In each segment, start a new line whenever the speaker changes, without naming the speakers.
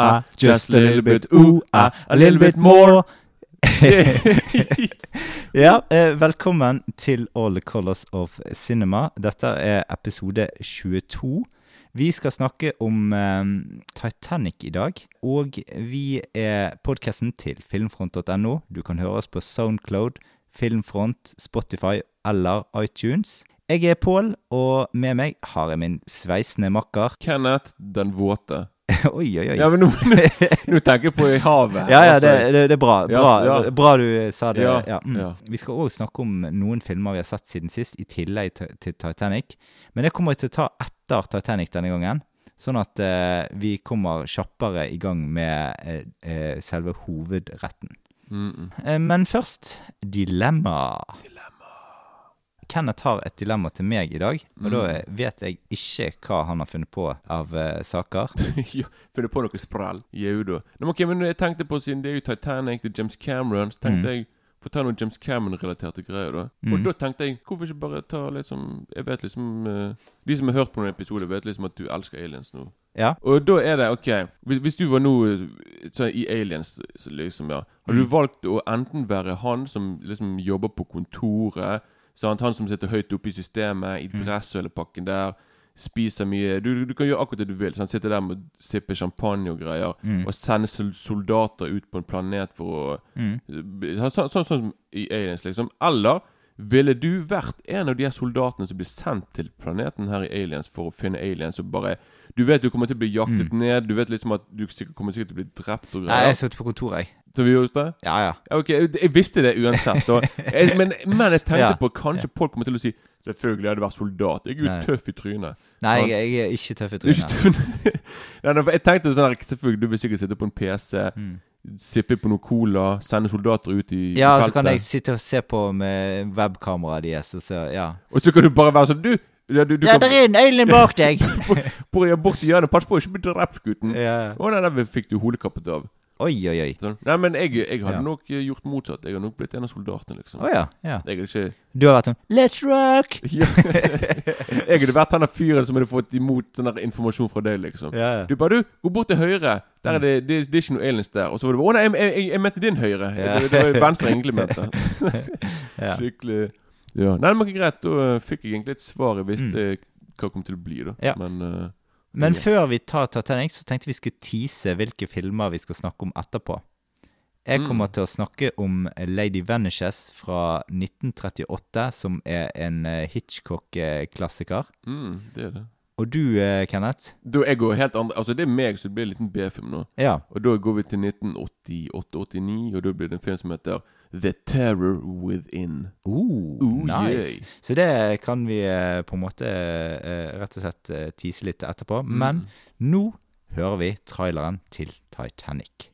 ah, just a little bit, ooh, ah, a little bit more. ja, eh, velkommen til All the Colors of Cinema. Dette er episode 22. Vi skal snakke om eh, Titanic i dag. Og vi er podkasten til filmfront.no. Du kan høre oss på Soundcloud, Filmfront, Spotify eller iTunes. Jeg er Pål, og med meg har jeg min sveisende makker.
Kenneth den våte.
oi, oi, oi.
Ja, men nå, tenker jeg på i havet.
Ja, ja,
altså.
det, det, det er bra. Bra,
ja.
bra du sa det.
Ja,
Ja, mm.
ja.
Vi skal òg snakke om noen filmer vi har sett siden sist, i tillegg til, Titanic. Men det kommer vi til å ta etter Titanic denne gangen. Sånn at uh, vi kommer kjappere i gang med uh, eh, selve hovedretten.
Mm -mm.
Uh, men først dilemma. dilemma. Kenneth har et dilemma til meg i dag, og
Mm.
da vet jeg ikke hva han har funnet på av uh, saker.
ja, Funnet på noe sprell. Jau da. Nei, men ok, men jeg tenkte på Siden det er jo Titanic, det er James Cameron, så tenkte
Mm.
jeg få ta noen James Cameron-relaterte greier. da
Mm.
Og da tenkte jeg hvorfor ikke bare ta liksom Jeg vet liksom uh, De som har hørt på noen episoder, vet liksom at du elsker aliens nå.
Ja.
Og da er det ok Hvis, hvis du var nå eh, så i Aliens, liksom, ja Har du
Mm.
valgt å enten være han som liksom jobber på kontoret, sant? han som sitter høyt oppe i systemet, i
Mm.
dress og hele pakken der, spiser mye Du, du kan gjøre akkurat det du vil. Sant? Sitte der med sippe champagne og greier,
Mm.
og sende soldater ut på en planet for å
Mm.
Sånn sånn sånn som i Aliens, liksom. Eller ville du vært en av de her soldatene som blir sendt til planeten her i Aliens for å finne aliens og bare Du vet du kommer til å bli jaktet ned, du vet liksom at du sikkert, kommer sikkert til å bli drept og
greier. Nei, jeg satt på kontoret, jeg.
Så vi gjort det?
Ja, ja.
Ja, Ok, jeg visste det uansett. Jeg, men, men jeg tenkte
Ja.
på kanskje folk kommer til å si Selvfølgelig hadde jeg vært soldat. Jeg er jo tøff i trynet.
Nei, jeg, jeg er ikke tøff i trynet.
tøff Nei, Jeg tenkte sånn her Selvfølgelig, du vil sikkert sitte på en PC,
Mm.
Sippe på noe cola, sende soldater ut i,
Ja,
i
så kan jeg sitte og se på med webkameraet deres, og så Ja.
Og så kan du bare være sånn Du! Ja, du, du
Ja,
kan
der er en alien bak deg!
Bor jeg bort i hjørnet. Pass på å ikke bli drept, gutten.
ja.
Å nei, der fikk du hodekappet av.
Oi, oi, oi.
Sånn. Nei, men jeg, jeg hadde
Ja.
nok eh, gjort motsatt. Jeg hadde nok blitt en av soldatene, liksom.
Å ja. ja.
Jeg hadde ikke
Du har vært sånn Let's rock!
ja. Jeg hadde vært han der fyren som hadde fått imot sånn der informasjon fra deg, liksom.
Ja, ja.
Du bare Du, gå bort til høyre. Der er det, det, det er ikke noe aliens der. Og så var det bare Å nei, jeg, jeg, jeg mente din høyre.
Ja.
Det, det var venstre jeg egentlig mente.
ja.
Skikkelig Ja. Nei, men greit. Da eh, fikk jeg egentlig et svar jeg visste hva det kom til å bli, da.
Mm. Ja.
Men eh,
Men
Ja.
før vi tar Titanic, så tenkte vi skulle tease hvilke filmer vi skal snakke om etterpå. Jeg
Mm.
kommer til å snakke om Lady Vanishes fra 1938, som er en eh, Hitchcock-klassiker.
mm, det er det.
Og du, eh, Kenneth?
Da jeg går helt andre Altså, det er meg, så det blir en liten B-film nå.
Ja.
Og da går vi til 1988-89, og da blir det en film som heter The Terror Within.
Uh,
Oh,
nice.
yay.
Så det kan vi eh, på en måte eh, rett og slett tise litt etterpå. Men
Mm.
nå hører vi traileren til Titanic.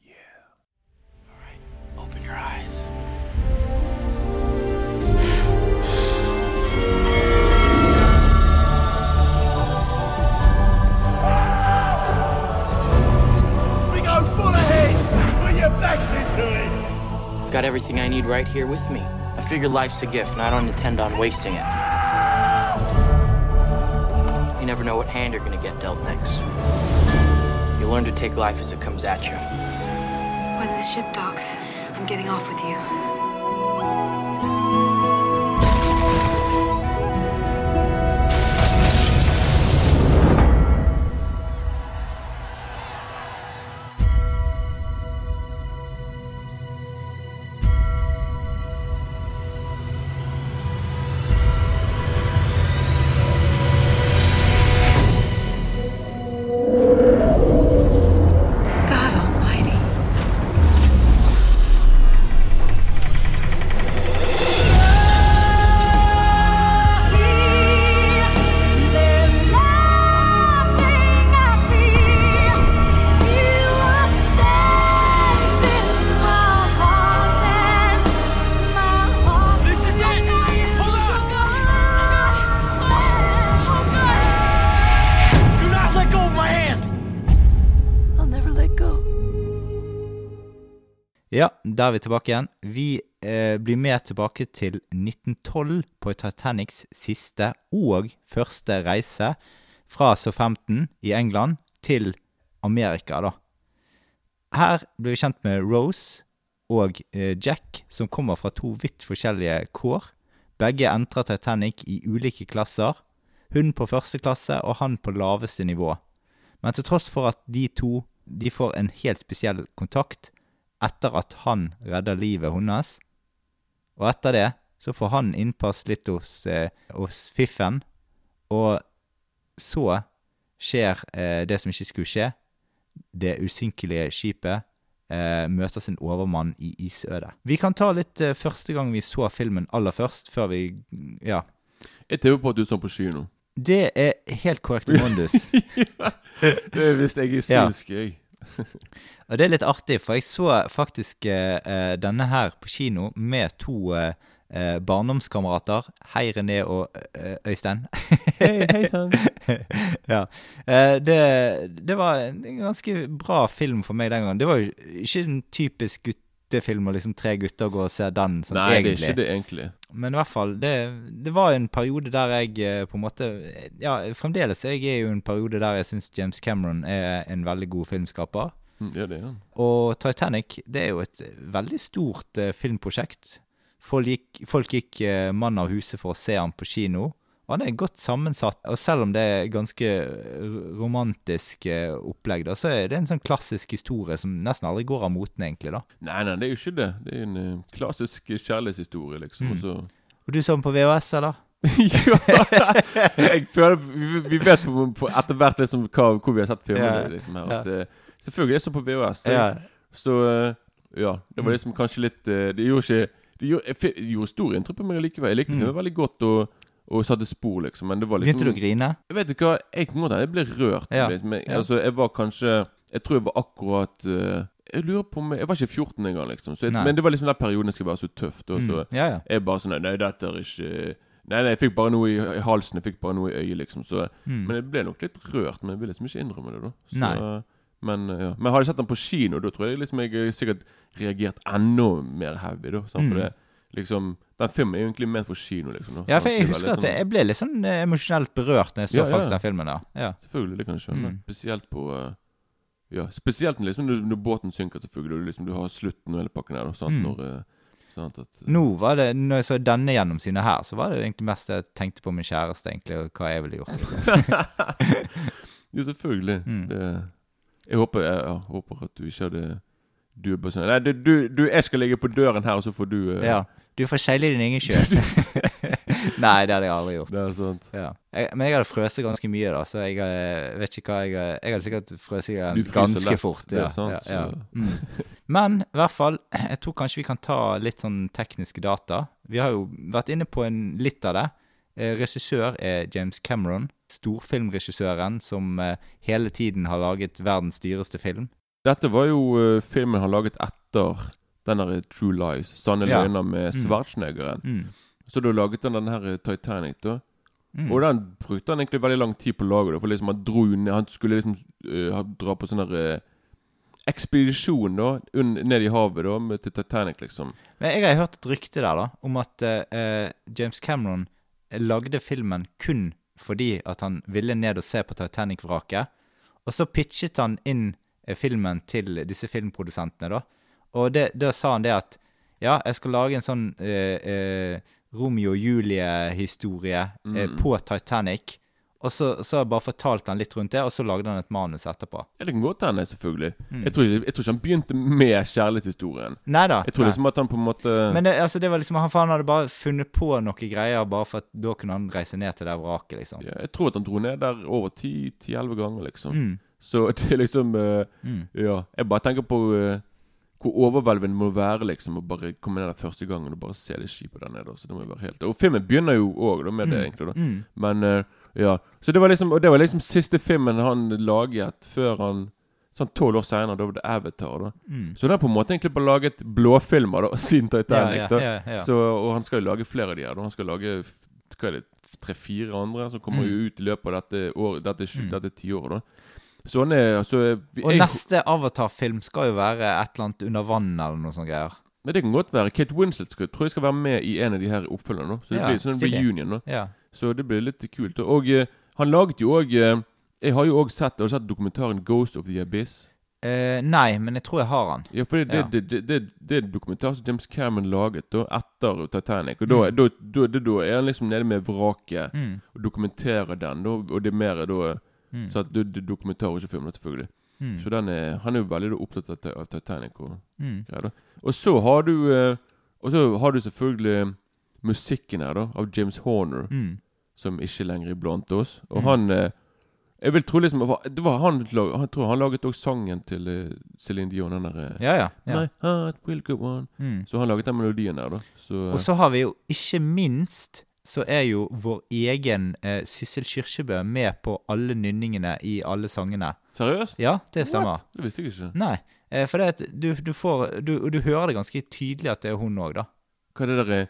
Got everything I need right here with me. I figure life's a gift, and I don't intend on wasting it. You never know what hand you're gonna get dealt next. You learn to take life as it comes at you.
When this ship docks, I'm getting off with you.
Da er vi tilbake igjen. Vi eh, blir med tilbake til 1912 på Titanics siste og første reise fra Southampton i England til Amerika, da. Her blir vi kjent med Rose og eh, Jack, som kommer fra to vidt forskjellige kår. Begge entrer Titanic i ulike klasser. Hun på første klasse og han på laveste nivå. Men til tross for at de to de får en helt spesiell kontakt etter at han redder livet hennes, og etter det så får han innpass litt hos, eh, hos Fiffen, og så skjer eh, det som ikke skulle skje. Det usynkelige skipet eh, møter sin overmann i isødet. Vi kan ta litt eh, første gang vi så filmen aller først, før vi Ja.
Jeg tipper på at du så på på kino.
Det er helt korrekt, Mondus.
Det er hvis jeg er
Ja.
synsk, jeg.
Og det er litt artig, for jeg så faktisk eh, eh, denne her på kino med to eh, eh, barndomskamerater. Hei, René og eh, Øystein.
Hei, hei sann.
ja. Eh, det, det var en ganske bra film for meg den gangen. Det var jo ikke en typisk guttefilm, og liksom tre gutter går og ser den sånn
Nei, det er ikke det egentlig.
Men i hvert fall, det, det var en periode der jeg eh, på en måte Ja, fremdeles jeg er jo en periode der jeg syns James Cameron er en veldig god filmskaper.
Mm, Ja, det er han.
Og Titanic det er jo et veldig stort uh, filmprosjekt. Folk gikk, folk gikk uh, mann av huset for å se han på kino. Han er godt sammensatt. Og selv om det er ganske romantisk eh, opplegg, da, så er det en sånn klassisk historie som nesten aldri går av moten, egentlig. da.
Nei, nei, det er jo ikke det. Det er en eh, klassisk kjærlighetshistorie, liksom.
Mm.
Også...
Og du så den på VHS, eller?
ja! Jeg føler Vi, vi vet på, på etter hvert liksom hva, hvor vi har sett filmene. Liksom her, at, eh, selvfølgelig er det så på VHS. Så,
Ja.
så ja. Det var liksom kanskje litt Det gjorde ikke Det gjorde, jeg fi- gjorde stor inntrykk på meg likevel. Jeg likte
Mm.
filmen veldig godt og, og satte spor, liksom. Men det var liksom
Begynte du å grine?
Vet du hva, jeg hende jeg ble rørt
Ja.
litt. Men, altså, jeg var kanskje Jeg tror jeg var akkurat uh, Jeg lurer på om jeg, jeg var ikke 14 engang, liksom. Så jeg, men det var liksom den perioden jeg skulle være så tøff. Og så
Mm. Ja, ja.
jeg bare sånn Nei, dette er ikke Nei, nei, jeg fikk bare noe i, i halsen. Jeg fikk bare noe i øyet, liksom. Så,
Mm.
Men jeg ble nok litt rørt. Men jeg vil liksom ikke innrømme det, da. Så,
Nei.
Men, ja. men hadde jeg sett den på kino, da tror jeg liksom jeg har sikkert reagert enda mer heavy, da. Sant? For
Mm.
det liksom Den filmen er egentlig ment for kino, liksom. Da.
Ja, for jeg
er
husker at
sånn-
jeg ble litt sånn eh, emosjonelt berørt når jeg så
Ja,
faktisk
ja.
den filmen da Ja.
Selvfølgelig, det kan jeg skjønne.
Mm.
Spesielt på uh, Ja, spesielt liksom, når, når båten synker, selvfølgelig. Og liksom, du har slutten og hele pakken der. Sant?
Mm.
Når, uh, sant, at, uh,
Nå var det, når jeg så denne gjennomsynet her, så var det egentlig mest jeg tenkte på min kjæreste, egentlig, og hva jeg ville gjort. Liksom.
Jo, selvfølgelig.
Mm.
Det, jeg, håper, jeg, ja, håper at du ikke hadde Du er bare sånn Nei, du, du, du, jeg skal ligge på døren her, og så får du uh,
Ja. Du får seile i din egen sjø. Nei, det hadde jeg aldri gjort.
Det er sant.
Ja. Jeg, men jeg hadde frøst ganske mye, da, så jeg eh, vet ikke hva jeg eh, Jeg hadde sikkert frøst ganske
lett,
fort.
det er sant,
ja, ja.
så-
Mm. Men i hvert fall, jeg tror kanskje vi kan ta litt sånn tekniske data. Vi har jo vært inne på en, litt av det. Eh, regissør er James Cameron. Storfilmregissøren som eh, hele tiden har laget verdens dyreste film.
Dette var jo eh, filmen han laget etter den derre True Lies. Sanne
Ja.
løgner med
Mm.
Schwarzeneggeren.
Mm.
Så da laget han den her Titanic, da.
Mm.
Og den brukte han egentlig veldig lang tid på å lage. da, For liksom Han dro ned Han skulle liksom uh, dra på sånn derre uh, ekspedisjon da ned i havet da med, til Titanic, liksom.
Men jeg har hørt et rykte der, da, om at uh, James Cameron lagde filmen kun fordi at han ville ned og se på Titanic-vraket. Og så pitchet han inn filmen til disse filmprodusentene, da. Og det, da sa han det at ja, jeg skal lage en sånn eh, eh, Romeo og Julie-historie eh,
Mm.
på Titanic. Og så, så bare fortalte han litt rundt det, og så lagde han et manus etterpå.
Ja, det kan godt hende, selvfølgelig.
Mm.
Jeg, tror, jeg tror ikke han begynte med kjærlighetshistorien.
Neida.
Jeg tror
nei.
liksom at han på en måte
Men det, altså, det var liksom, han, han hadde bare funnet på noen greier, bare for at da kunne han reise ned til det vraket, liksom.
ja, Jeg tror at han dro ned der over 10-11 ganger, liksom.
Mm.
Så det er liksom
uh.
Ja. Jeg bare tenker på eh, hvor overveldende det må være liksom å bare komme ned der første gangen og bare se det skipet der nede. Så det må jo være helt Og filmen begynner jo òg med det,
Mm.
egentlig. da
Mm.
Men uh, ja. Så det var liksom Og det var liksom siste filmen han laget før han Sånn tolv år senere, da var det Avatar. da
Mm.
Så han har på en måte egentlig bare laget blåfilmer da siden Titanic.
ja, ja, ja.
Så, Og han skal jo lage flere av de her. da Han skal lage hva er det, tre-fire andre som kommer
Mm.
jo ut i løpet av dette år Dette,
Mm.
dette tiåret. da Så han er altså vi-
Og
jeg-
neste Avatar-film skal jo være et eller annet under vann eller noe sånt greier.
Men det kan godt være. Kate Winslet skal, tror jeg skal være med i en av de her oppfølgerne. Så det
Ja,
blir sånn
stilig.
reunion. nå
Ja.
Så det blir litt kult. Og eh, han laget jo òg Jeg har jo òg sett, har sett dokumentaren 'Ghost of the Abyss'.
Eh, nei, men jeg tror jeg har han.
Ja, for det,
Ja.
det, det, det, det er dokumentar som James Cameron laget da, etter Titanic. Og da,
Mm.
da, da, da, da er han liksom nede med vraket
Mm.
og dokumenterer den. Da, og det er mer da
Mm.
Så at det, dokumenterer er ikke filmen, selvfølgelig.
Mm.
Så den er, han er jo veldig opptatt av, av Titanic og
Mm.
greier. da Og så har du eh, Og så har du selvfølgelig musikken her, da, av James Horner,
Mm.
som ikke lenger er blant oss. Og
Mm.
han eh, Jeg vil tro liksom Det var han Han tror han laget også sangen til Céline Dion, den der eh,
Ja, ja. ja.
My heart will go on.
Mm.
Så han laget den melodien der, da. Så
Og så har vi jo ikke minst så er jo vår egen eh, Syssel Kyrkjebø med på alle nynningene i alle sangene.
Seriøst?
Ja, det stemmer.
What? Det visste jeg ikke.
Nei, eh, for det at du, du får du, du hører det ganske tydelig at det er hun òg, da.
Hva er det der er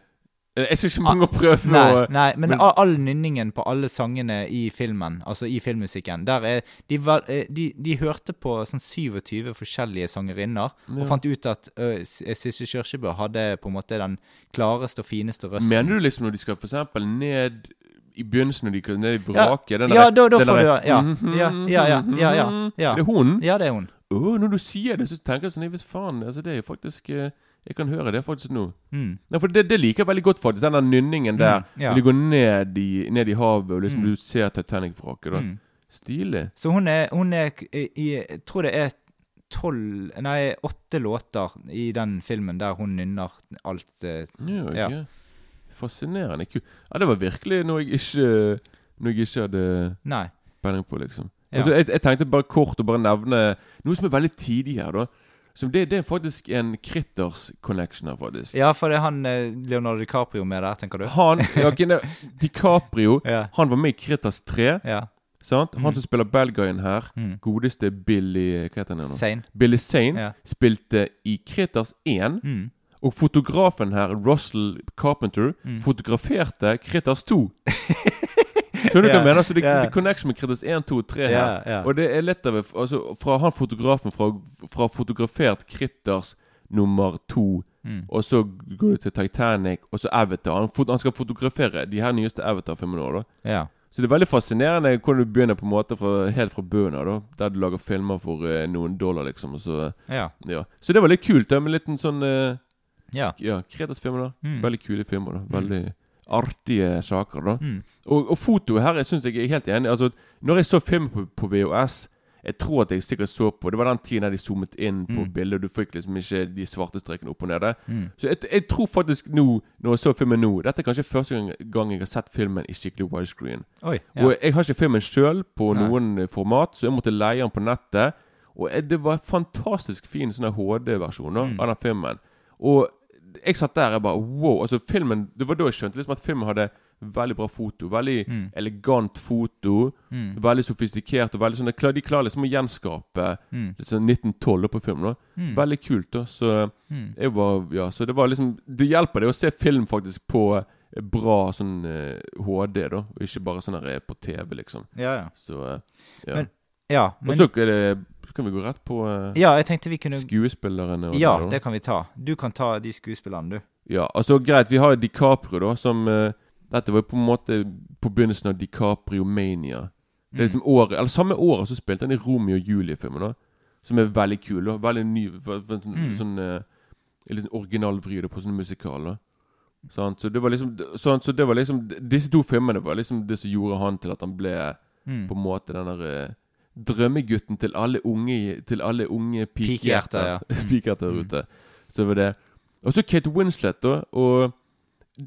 Jeg skal ikke mange å prøve
Nei,
å
nei men,
men-
all, nynningen på alle sangene i filmen, altså i filmmusikken, der er De, eh, de, de hørte på sånn 27 forskjellige sangerinner og fant ut at uh, Sissel Kyrkjebø hadde på en måte den klareste og fineste røsten.
Mener du liksom når de skal for eksempel ned i begynnelsen, når de skal ned i
Ja,
vraket
ja, da, da får du Ja, ja, ja. ja, ja, ja, ja.
Er det hun?
Ja, det er hun.
Å, når du sier det, så tenker jeg sånn Hvis faen, altså det er jo faktisk eh, Jeg kan høre det faktisk nå.
Mm.
Nei, for det, det liker jeg veldig godt, faktisk. Den der nynningen der.
Mm, ja.
Når de går ned i, ned i havet, og liksom
Mm.
du ser Titanic-vraket. da
Mm.
Stilig.
Så hun er, hun er i, Jeg tror det er tolv Nei, åtte låter i den filmen der hun nynner alt eh,
Ja,
Ja.
ok. Fascinerende. Ja, det var virkelig noe jeg ikke Noe jeg ikke hadde
Nei.
peiling på, liksom. Altså, jeg, jeg tenkte bare kort å bare nevne noe som er veldig tidlig her, da. Som det, det er faktisk en Critters connection her, faktisk.
Ja, for det er han eh, Leonardo DiCaprio med der, tenker du?
Han ja, okay, DiCaprio
Ja.
Han var med i Critters 3.
ja.
Sant? Han
Mm.
som spiller bad her,
Mm.
godeste Billy Hva heter han nå?
Sane.
Billy Sane
Ja.
spilte i Critters 1.
Mm.
Og fotografen her, Russell Carpenter,
Mm.
fotograferte Critters 2. Skjønner du hva jeg mener? Så det,
ja.
det er connection med Critters 1, 2 3 her.
Yeah, yeah.
Og det er litt av altså, Fra han fotografen fra, fra fotografert Critters nummer 2
Mm.
Og så går du til Titanic, og så Avatar. Han, fot han skal fotografere de her nyeste Avatar-filmene òg, da.
Yeah.
Så det er veldig fascinerende hvordan du begynner på en måte fra, helt fra bunnen av. Der du lager filmer for uh, noen dollar, liksom. Så,
Ja.
ja. så det var litt kult, da, med litt en sånn uh,
ja.
Ja, Kretas-filmer, da.
Mm.
Veldig kule filmer, da. Veldig artige saker, da.
Mm.
Og, og fotoet her syns jeg er helt enig Altså, når jeg så film på, på VHS Jeg tror at jeg sikkert så på Det var den tiden der de zoomet inn på
Mm.
bildet, og du fikk liksom ikke de svarte strekene opp og nede.
Mm.
Så jeg, jeg tror faktisk nå, når jeg så filmen nå Dette er kanskje første gang, gang jeg har sett filmen i skikkelig widescreen.
Oi. Ja.
Og jeg har ikke filmen sjøl på
Nei.
noen eh, format, så jeg måtte leie den på nettet. Og jeg, det var en fantastisk fin sånn HD-versjon
Mm.
av den filmen. Og jeg satt der og bare wow. Altså filmen Det var da jeg skjønte liksom at filmen hadde veldig bra foto. Veldig
Mm.
elegant foto.
Mm.
Veldig sofistikert. Og veldig sånn, de klar- klarer liksom å gjenskape
Mm.
litt sånn 1912 på film. da
Mm.
Veldig kult. da Så
Mm.
jeg var Ja, så det var liksom Det hjelper det å se film faktisk på eh, bra sånn uh, HD, da. Og ikke bare sånn her eh, på TV, liksom.
Ja, ja.
Så uh, ja.
Men- Ja,
og så er det kan vi gå rett på eh,
Ja, jeg tenkte vi kunne
skuespillerne. Og
Ja,
da.
det kan vi ta. Du kan ta de skuespillerne, du.
Ja, altså greit, vi har DiCaprio, da, som eh, Dette var på en måte på begynnelsen av DiCaprio Mania. Det er liksom året, eller Samme året så spilte han i Romeo og Julie-filmen, da. Som er veldig kul. da Veldig ny ve- ve-
Mm.
Sånn eh, Litt sånn original vri da, på sånne musikaler. Sant? Så det var liksom sånn, Så det var liksom Disse to filmene var liksom det som gjorde han til at han ble
Mm.
på en måte den der eh, drømmegutten til alle unge Til alle unge
Pikehjerter, ja.
Der
Mm.
ute. Så det var det. Og så Kate Winslet, da. Og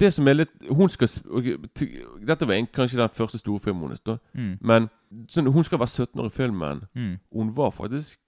det som er litt Hun skal Dette var en, kanskje den første store filmen hennes, da.
Mm.
Men sånn, hun skal være 17 år i filmen.
Mm.
Hun var faktisk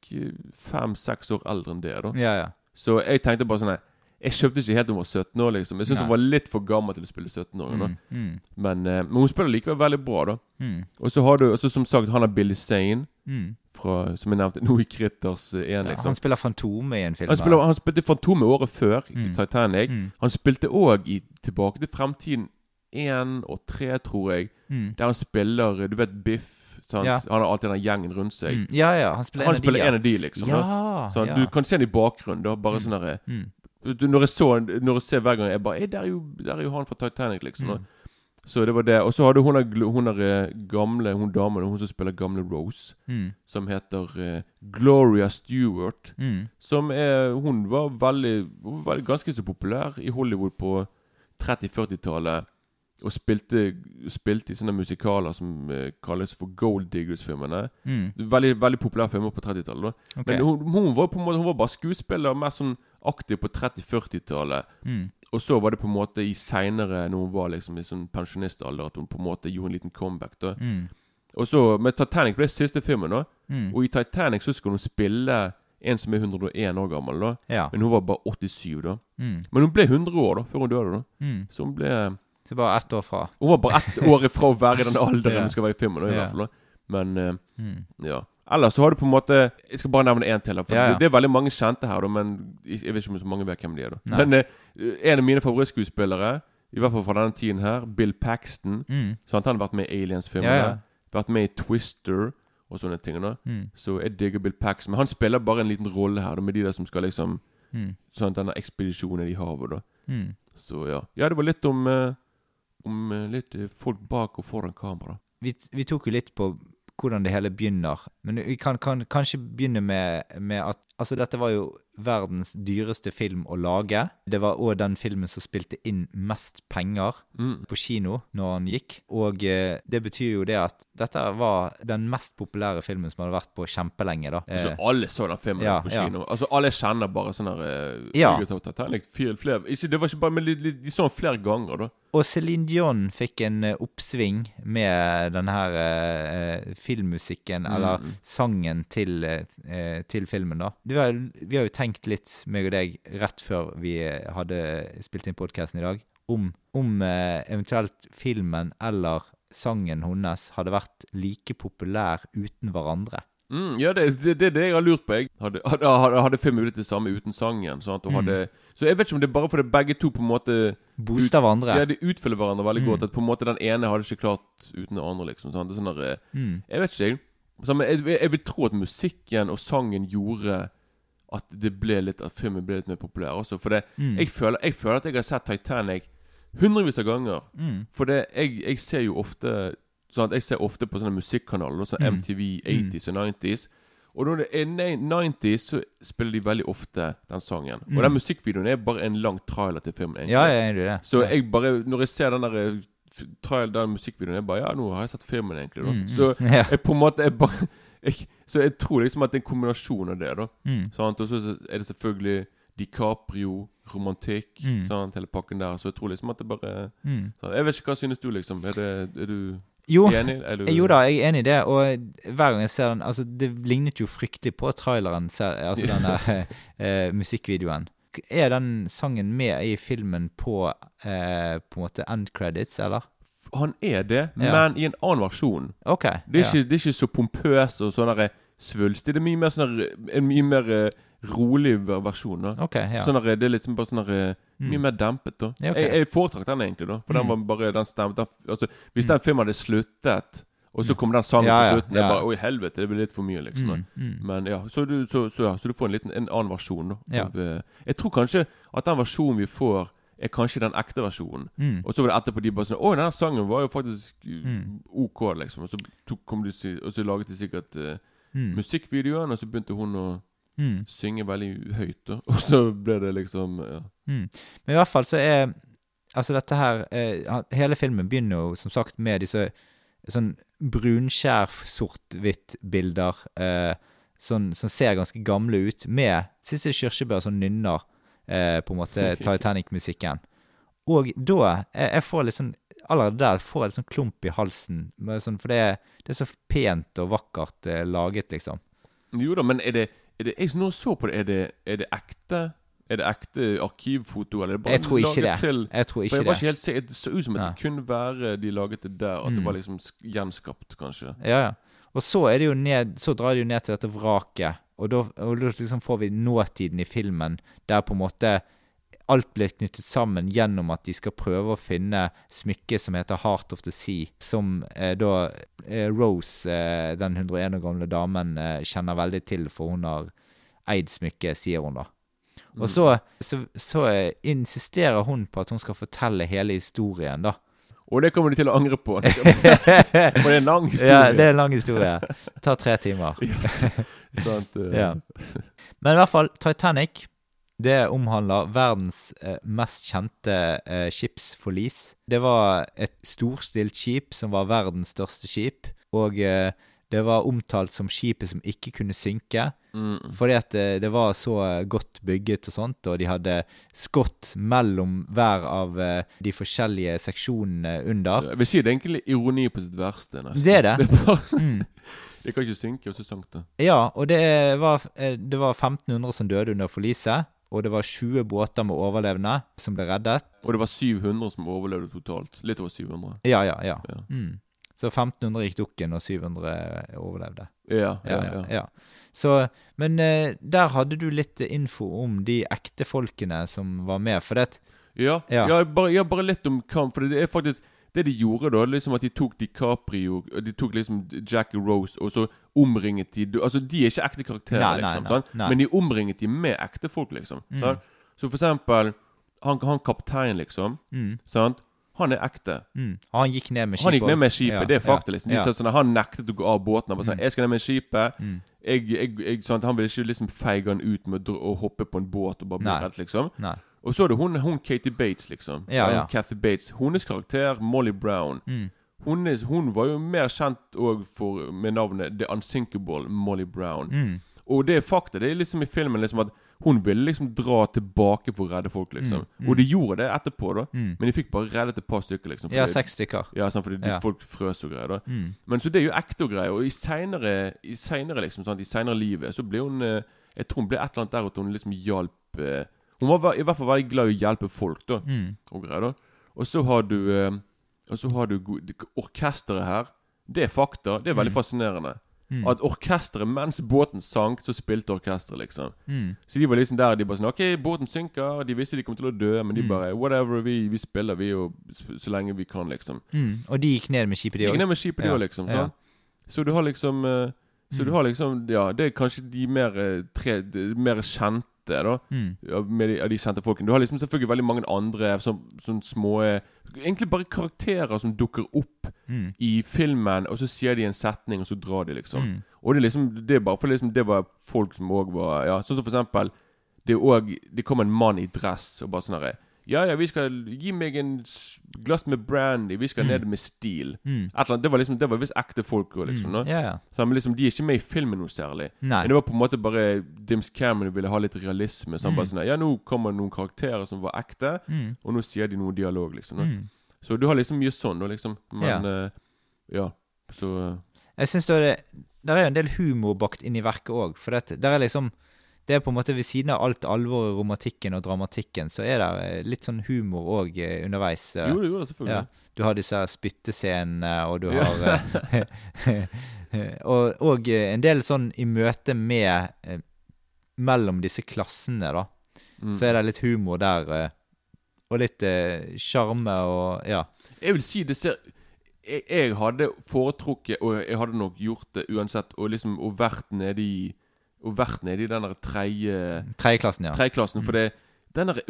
fem-seks år eldre enn det. da
Ja, ja.
Så jeg tenkte bare sånn Nei Jeg kjøpte ikke helt hun var 17 år, liksom. Jeg syntes hun var litt for gammel til å spille 17-åring. da
Mm. Mm.
men, eh, men hun spiller likevel veldig bra, da.
Mm.
Og så har du også, som sagt, han er Billy Zane,
Mm.
fra, som jeg nevnte nå i Critters 1,
Ja,
liksom.
han spiller Fantomet i en film.
Han, spiller, han spilte Fantomet året før,
Mm.
Titanic.
Mm.
Han spilte òg i Tilbake til fremtiden 1 og 3, tror jeg.
Mm.
Der han spiller Du vet Biff?
Ja.
Han har alltid den gjengen rundt seg.
Mm. Ja, ja, han spiller
Han
en av
spiller
de,
en av de, liksom.
Ja,
Så
ja.
Du kan se han i bakgrunnen. da Bare sånn derre
Mm.
Når jeg så Når jeg ser hver gang Jeg bare «Ei, der er jo, der er jo han fra Titanic, liksom.
Mm.
Og Så det var det. Og så hadde hun der, eh, gamle Hun damen hun som spiller gamle Rose,
Mm.
som heter uh, Gloria Stewart.
Mm.
Som er Hun var veldig, veldig ganske så populær i Hollywood på 30-40-tallet. Og spilte, spilte i sånne musikaler som uh, kalles for Gold Diggers-filmene.
Mm.
Veldig veldig populære filmer på 30-tallet.
Okay.
Men hun, hun var på en måte Hun var bare skuespiller, mer sånn aktiv på 30-40-tallet.
Mm.
Og så var det på en måte i seinere, når hun var liksom i sånn pensjonistalder, at hun på en måte gjorde en liten comeback. da
Mm.
Og så Men Titanic ble siste filmen, da.
Mm.
Og i Titanic så skulle hun spille en som er 101 år gammel, da.
Ja.
Men hun var bare 87, da.
Mm.
Men hun ble 100 år da før hun døde. da
Mm.
Så hun ble
Så bare ett år fra.
Hun var bare ett år ifra å være i den alderen
Ja.
hun skal være i filmen. Da, i
Ja.
hvert fall da Men
uh,
ja. Ellers så har du på en måte Jeg skal bare nevne én til. For
Ja, ja.
Det, er veldig mange kjente her, men jeg vet ikke om så mange vet hvem de er. da Men eh, en av mine favorittskuespillere, i hvert fall fra denne tiden her, Bill Paxton
Mm.
Sant? Han har vært med i Aliens-filmene.
Ja.
Vært med i Twister og sånne ting.
Mm.
Så jeg digger Bill Paxton. Men han spiller bare en liten rolle her, da med de der som skal liksom
Mm.
Sånn denne ekspedisjonen i havet, da.
Mm.
Så ja. Ja, det var litt om eh, Om eh, litt folk bak og foran kamera.
Vi, vi tok jo litt på hvordan det hele begynner, men vi kan, kan kanskje begynne med, med at Altså, dette var jo verdens dyreste film å lage. Det var òg den filmen som spilte inn mest penger
Mm.
på kino når han gikk. Og eh, det betyr jo det at dette var den mest populære filmen som hadde vært på kjempelenge, da.
Så
Eh,
alle så den filmen
ja,
på
ja.
kino. Altså Alle kjenner bare sånn her eh,
Ja.
Titanic flere, ikke, Det var ikke bare Men de, de, så den flere ganger, da.
Og Céline Dion fikk en eh, oppsving med den her eh, filmmusikken, eller
Mm.
sangen til, eh, eh, til filmen, da. Har, vi har jo tenkt litt, meg og deg, rett før vi hadde spilt inn podkasten i dag, om, om eh, eventuelt filmen eller sangen hennes hadde vært like populær uten hverandre.
Mm, ja, det er det, det, det jeg har lurt på. Jeg hadde, hadde, hadde, hadde filmen blitt det samme uten sangen. Og
Mm.
Så jeg vet ikke om det er bare fordi begge to på en måte
Booster hverandre.
Ja, de utfyller hverandre veldig
Mm.
godt. At på en måte den ene hadde ikke klart uten den andre. liksom er sånn der, eh,
Mm.
Jeg vet ikke, jeg. Så, jeg, jeg vil tro at musikken og sangen gjorde at det ble litt At filmen ble litt mer populær også. For det,
Mm.
jeg, føler, jeg føler at jeg har sett Titanic hundrevis av ganger.
Mm.
For det, jeg, jeg ser jo ofte Sånn at Jeg ser ofte på sånne musikkanaler, sånn
Mm.
MTV 80s og 90s. Og når det er 90s, så spiller de veldig ofte den sangen.
Mm.
Og den musikkvideoen er bare en lang trailer til filmen. egentlig.
Ja, jeg er det.
Så jeg bare Når jeg ser den der trial, f- den musikkvideoen, jeg bare Ja, nå har jeg sett filmen, egentlig. da
Mm, mm.
Så jeg på en måte jeg bare jeg, Så jeg tror liksom at det er en kombinasjon av det. da
Mm.
Sant? Og så er det selvfølgelig DiCaprio, romantikk,
Mm.
sant? hele pakken der. Så jeg tror liksom at det bare
Mm.
sant? Jeg vet ikke hva synes du, liksom. Er, det, er du
Jo,
enig? Er du,
Jo da, jeg er enig i det, og hver gang jeg ser den Altså, det lignet jo fryktelig på traileren, altså den der eh, musikkvideoen. Er den sangen med i filmen på eh, på en måte end credits, eller?
Han er det,
Ja.
men i en annen versjon.
OK.
Det er, ikke, det er ikke så pompøs og sånn svulstig. Det er mye mer sånn en mye mer eh, rolig versjon. da
Ok, ja.
Sånn der, Det er liksom bare sånn der,
Mm.
Mye mer dempet. da
Ja, ok.
jeg, jeg foretrakk den egentlig, da for den
Mm.
var bare den stemte den, altså, Hvis den filmen hadde sluttet, og så kom den sangen
Ja,
på
ja,
slutten,
ja.
bare Oi, helvete, det blir litt for mye, liksom.
Mm, mm.
Men ja, så du, så, så, ja, så du får en liten En annen versjon. da
Ja.
eh, Jeg tror kanskje at den versjonen vi får, er kanskje den ekte versjonen.
Mm.
Og så var det etterpå de bare sånn Å, denne sangen var jo faktisk uh,
Mm.
OK, liksom. Og så, tok, kom de, og så laget de sikkert uh,
Mm.
musikkvideoen, og så begynte hun å
Mm.
synge veldig høyt, da. Og så ble det liksom ja.
Mm. Men i hvert fall så er Altså dette her eh, Hele filmen begynner jo som sagt med disse sånn brunskjær sort-hvitt-bilder eh, sånn, som ser ganske gamle ut, med Sissel Kyrkjebø som nynner eh, på en måte Titanic-musikken. Og da jeg, jeg får litt sånn Allerede der får jeg litt sånn klump i halsen, med sånn, for det det er så pent og vakkert eh, laget, liksom.
Jo da, men er det, er det Jeg nå så på det, er det, er det ekte? Er det ekte arkivfoto, eller er det bare
Jeg tror ikke det.
Til,
Jeg tror ikke
jeg var
det.
ikke helt se, Det så ut som at
Ja.
det kunne være de laget det der. At det
Mm.
var liksom gjenskapt, kanskje.
Ja, ja. Og så er det jo ned Så drar de jo ned til dette vraket, og da, og da liksom får vi nåtiden i filmen, der på en måte alt blir knyttet sammen gjennom at de skal prøve å finne smykket som heter Heart of the Sea, som eh, da eh, Rose, eh, den 101 år gamle damen, eh, kjenner veldig til, for hun har eid smykket, sier hun da. Og så, så, så eh, insisterer hun på at hun skal fortelle hele historien, da.
Og det kommer du til å angre på. For det er en lang historie.
Ja, det er en lang historie. Det tar tre timer.
Sant, uh.
Ja. Men i hvert fall, Titanic det omhandler verdens eh, mest kjente eh, skipsforlis. Det var et storstilt skip som var verdens største skip. Og eh, det var omtalt som skipet som ikke kunne synke.
Mm.
Fordi at det, det var så eh, godt bygget og sånt, og de hadde skott mellom hver av eh, de forskjellige seksjonene under.
Jeg vil si det er egentlig ironi på sitt verste. nesten.
Det er det.
Det, sånn-
Mm.
det kan ikke synke, og så sank det.
Ja, og det var, eh, det var 1500 som døde under forliset. Og det var 20 båter med overlevende som ble reddet.
Og det var 700 som overlevde totalt. Litt over 700.
Ja, ja, ja.
Ja.
Mm. Så 1500 gikk dukken, og 700 overlevde.
Ja, ja,
Ja,
ja.
Så, men eh, der hadde du litt info om de ekte folkene som var med. For det
Ja, bare, ja, bare litt om kamp. For det er faktisk det de gjorde da, liksom at de tok DiCaprio De tok liksom Jackie Rose, og så omringet de Altså, de er ikke ekte karakterer,
Nei,
liksom.
nei, nei.
Men de omringet de med ekte folk, liksom.
Mm.
Så for eksempel han, han kaptein, liksom.
mm,
Sant? Han er ekte.
mm. Han gikk ned med skipet.
Han gikk ned med skipet.
Ja,
det er fakta, liksom.
Ja.
sånn Han nektet å gå av båten. Han bare sånn,
Mm.
'Jeg skal ned med skipet.'
Mm.
Jeg, jeg, jeg, sånn, Han ville ikke liksom feige han ut med å, hoppe på en båt og bare bli redd, liksom.
Nei.
Og så er det hun, hun Katie Bates, liksom.
Ja, ja.
Kathy Bates. Hennes karakter, Molly Brown.
Mm.
Hun, er, hun var jo mer kjent for, med navnet The Unsinkable Molly Brown.
Mm.
Og det er fakta. Det er liksom i filmen liksom at hun ville liksom dra tilbake for å redde folk, liksom.
Mm, mm.
Og de gjorde det etterpå, da.
Mm.
Men de fikk bare reddet et par stykker, liksom.
Ja, seks stykker.
ja, sant, fordi
Ja.
folk frøs og greier. da
Mm.
Men så det er jo ekte og greier. Og i seinere I senere liksom sant, I senere livet så ble hun eh, Jeg tror hun ble et eller annet der at hun liksom hjalp eh, Hun var i hvert fall veldig glad i å hjelpe folk, da.
Mm.
Og greier da Og så har du eh, Og så har du orkesteret her. Det er fakta. Det er veldig
Mm.
fascinerende.
Mm.
At orkesteret, mens båten sank, så spilte orkesteret, liksom.
Mm.
Så de var liksom der de bare sånn OK, båten synker. De visste de kom til å dø, men de
Mm.
bare Whatever, vi, vi spiller, vi, og så, lenge vi kan, liksom.
Mm. Og de gikk ned med skipet, de
Gikk
òg?
ned med skipet, de
Ja,
òg, liksom.
ja.
Så du har liksom eh, Så
Mm.
du har liksom Ja, det er kanskje de mer eh, tre mer kjente, da.
Mm.
Av, med de, av de kjente folkene. Du har liksom selvfølgelig veldig mange andre sånn, sånn små eh, Egentlig bare karakterer som dukker opp
Mm.
i filmen, og så sier de en setning, og så drar de, liksom.
Mm.
Og det er liksom Det er bare for liksom det var folk som òg var Ja, sånn som for eksempel Det er også, Det kom en mann i dress og bare sånn herre Ja, ja, vi skal Gi meg en glass med brandy. Vi skal
Mm.
ned med stil.
Mm.
Annet, Det var liksom Det var visst ekte folk òg, liksom.
Mm. ja.
Så, men liksom, De er ikke med i filmen noe særlig.
Nei.
Men det var på en måte bare Dims Cameron ville ha litt realisme. Så han
Mm.
bare sånn Ja, nå kommer noen karakterer som var ekte,
Mm.
og nå sier de noe dialog, liksom.
Mm.
Så du har liksom mye sånn, da, liksom. Men
Ja.
uh, ja. Så
Jeg syns det, det er en del humor bakt inn i verket òg. For det, det er liksom Det er på en måte ved siden av alt alvoret, romantikken og dramatikken, så er det eh, litt sånn humor òg underveis. Jo,
Jo, det selvfølgelig.
Ja. Du har disse spyttescenene, og du
Ja.
har eh, og, og eh, en del sånn i møte med eh, Mellom disse klassene, da.
Mm.
Så er det litt humor der. eh, og litt eh, sjarme og Ja.
Jeg vil si det ser jeg, jeg hadde foretrukket, og jeg hadde nok gjort det uansett, og liksom og vært nede i Og vært nede i den der tredje
Tredjeklassen, ja.
Tredjeklassen. For det den der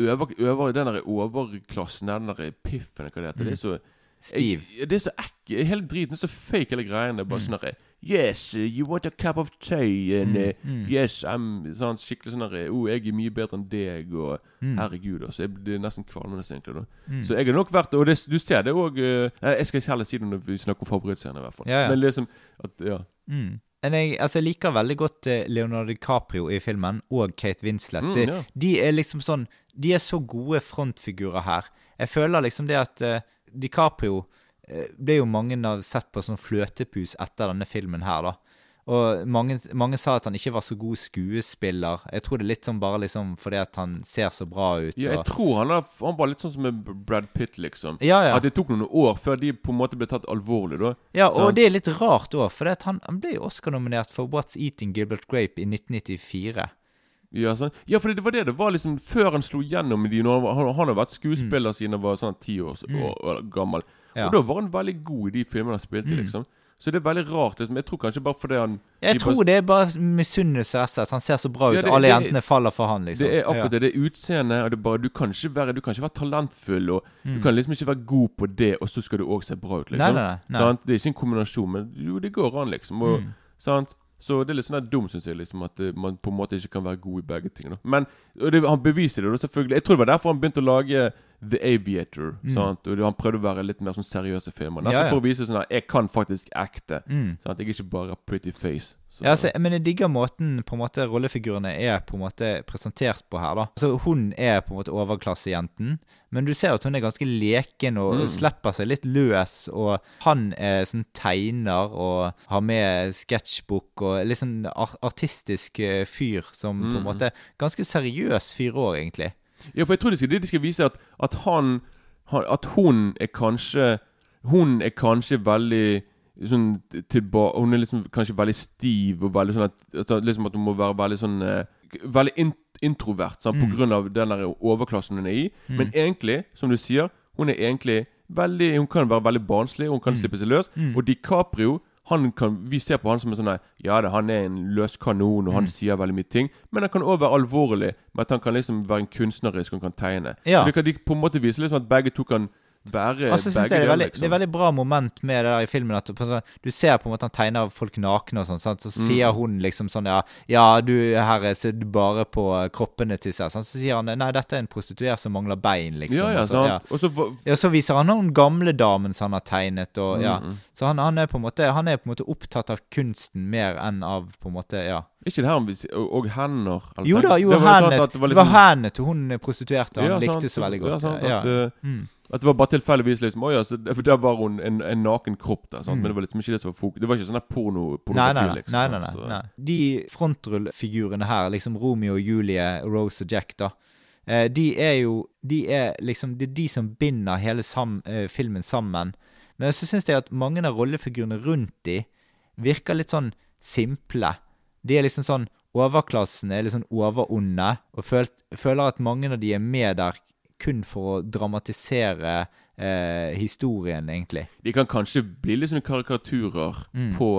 den der overklassen den der piffen, hva det heter, det er så
Stiv.
Jeg, det er så ekkel. Hele driten er så fake, hele greien. Det er bare sånn derre Yes, uh, you want a cup of tea? And uh,
mm.
yes, I'm sånn skikkelig sånn derre oh, jeg er mye bedre enn deg, og
Mm.
herregud, altså. Jeg, det er nesten kvalmende, egentlig.
Mm.
Så jeg har nok vært Og det, du ser det òg Jeg skal ikke heller si det når vi snakker om favorittscenen, i hvert fall.
Ja, ja.
Men liksom at, Ja.
Mm. Men jeg, altså, jeg liker veldig godt eh, Leonardo DiCaprio i filmen, og Kate Winslet.
Mm,
de,
ja.
de er liksom sånn De er så gode frontfigurer her. Jeg føler liksom det at uh, DiCaprio uh, ble jo mange av sett på som fløtepus etter denne filmen her, da. Og mange, mange sa at han ikke var så god skuespiller. Jeg tror det er litt sånn bare liksom fordi at han ser så bra ut.
ja jeg
og,
tror han, er, han var litt sånn som med Brad Pitt, liksom.
ja, ja.
At det tok noen år før de på en måte ble tatt alvorlig, da.
ja,
så...
og det er litt rart òg, for han, han ble jo Oscar-nominert for What's Eating Gilbert Grape i 1994.
Ja, sånn. ja, for det var det det var liksom før han slo gjennom de han, han, har vært skuespiller siden han var sånn ti år,
Mm.
år, gammel. Og da var han veldig god i de filmene han spilte,
Mm.
liksom. Så det er veldig rart. Liksom. Jeg tror kanskje bare fordi han
Jeg tror
bare-
det er bare misunnelse slett. Han ser så bra ut.
Ja, det-
Alle
det-
jentene faller for han, liksom.
Det er akkurat
Ja.
det. Det er utseendet, Du kan ikke være være talentfull, og
Mm.
du kan liksom ikke være god på det, og så skal du òg se bra ut, liksom.
Nei, nei, nei?
Det er ikke en kombinasjon, men jo, det går an, liksom. Og,
Mm.
sant? Så det er litt sånn dumt, syns jeg, liksom, at eh, man på en måte ikke kan være god i begge ting. Da. Men og det, han beviser det, da, selvfølgelig. Jeg tror det var derfor han begynte å lage The Aviator. Sant? Og Han prøvde å være litt mer sånn seriøse filmer. Nettopp
Mm. Ja, ja.
for å vise sånn at jeg kan faktisk acte.
Mm.
Sant? Jeg er ikke bare pretty face. Så,
Ja, altså, men jeg digger måten på en måte rollefigurene er på en måte presentert på her. da. Altså Hun er på en måte overklassejenten, men du ser at hun er ganske leken og
Mm.
slipper seg litt løs. Og han er sånn tegner og har med sketsjbok og litt sånn artistisk eh, fyr som på en
Mm.
måte Ganske seriøs fyr òg, egentlig.
Ja, for jeg tror det, skal, det de skal vise at, at han, At hun er kanskje Hun er kanskje veldig sånn tilba Hun er liksom kanskje veldig stiv og veldig sånn at, at, liksom at hun må være veldig sånn eh, Veldig in, introvert på grunn av den der overklassen hun er i. Men egentlig, som du sier, hun er egentlig veldig Hun kan være veldig barnslig, hun kan slippe seg løs. Og DiCaprio kan, Vi ser på han som en sånn Ja det, han er en løs kanon, og han sier veldig mye ting. Men han kan òg være alvorlig med at han kan liksom være en kunstnerisk og kan tegne.
Ja.
Det kan de på en måte vise liksom at begge to kan være
altså,
begge
det er,
deler, liksom.
det er veldig bra moment med det der i filmen. At du, på sånn- du ser på en måte han tegner folk nakne og sånn. Så
Mm.
sier hun liksom sånn ja, ja, du her er så du bare på kroppene til seg. Sånn. Så sier han nei, dette er en prostituert som mangler bein, liksom.
Ja, ja,
så, ja.
Og så
Ja, så viser han noen gamle damen som han har tegnet. Og, ja.
Mm.
Så han, han, er på en måte, han er på en måte opptatt av kunsten mer enn av på en måte, ja.
Ikke det her om og, hender? eller
Jo da, jo,
det var jo sånn det var
det var
liksom-
hendene til hun prostituerte han
Ja,
likte
sant,
så veldig godt.
Ja, sant,
Ja,
at, eh,
Mm.
At det var bare tilfeldigvis liksom Å ja, så, for der var hun en, en naken kropp der. Sant?
Mm.
Men det var liksom ikke det som var fokus. Det var ikke sånn porno, pornografi,
nei, nei.
liksom.
nei, nei, nei,
Så-
nei. De frontrullfigurene her, liksom Romeo og Julie, Rose og Jack, da. Eh, de er jo De er liksom Det er de som binder hele sam, eh, filmen sammen. Men så syns jeg at mange av rollefigurene rundt de virker litt sånn simple. De er liksom sånn Overklassen er litt sånn overonde, og følt, føler at mange av de er med der kun for å dramatisere eh, historien, egentlig.
De kan kanskje bli litt sånne karikaturer
Mm.
på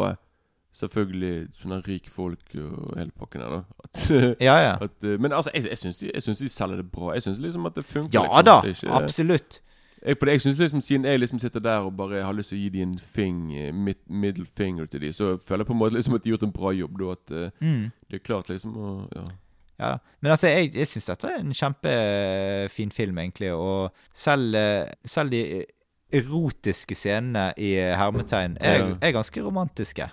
selvfølgelig sånne rikfolk og hele pakken her, da. At,
Ja, ja.
at, eh, men altså, jeg, jeg, syns, de selger det bra. Jeg syns liksom at det funker.
Ja
liksom.
da,
ikke-
absolutt.
Jeg, for jeg synes liksom Siden jeg liksom sitter der og bare har lyst til å gi dem en fing, eh, mid, middle finger til dem, så føler jeg på en måte liksom at de har gjort en bra jobb. Da At eh,
Mm.
det er klart liksom å ja.
Ja, Men altså, jeg, jeg syns dette er en kjempefin film, egentlig. Og selv, eh, selv de erotiske scenene i hermetegn er, er ganske romantiske.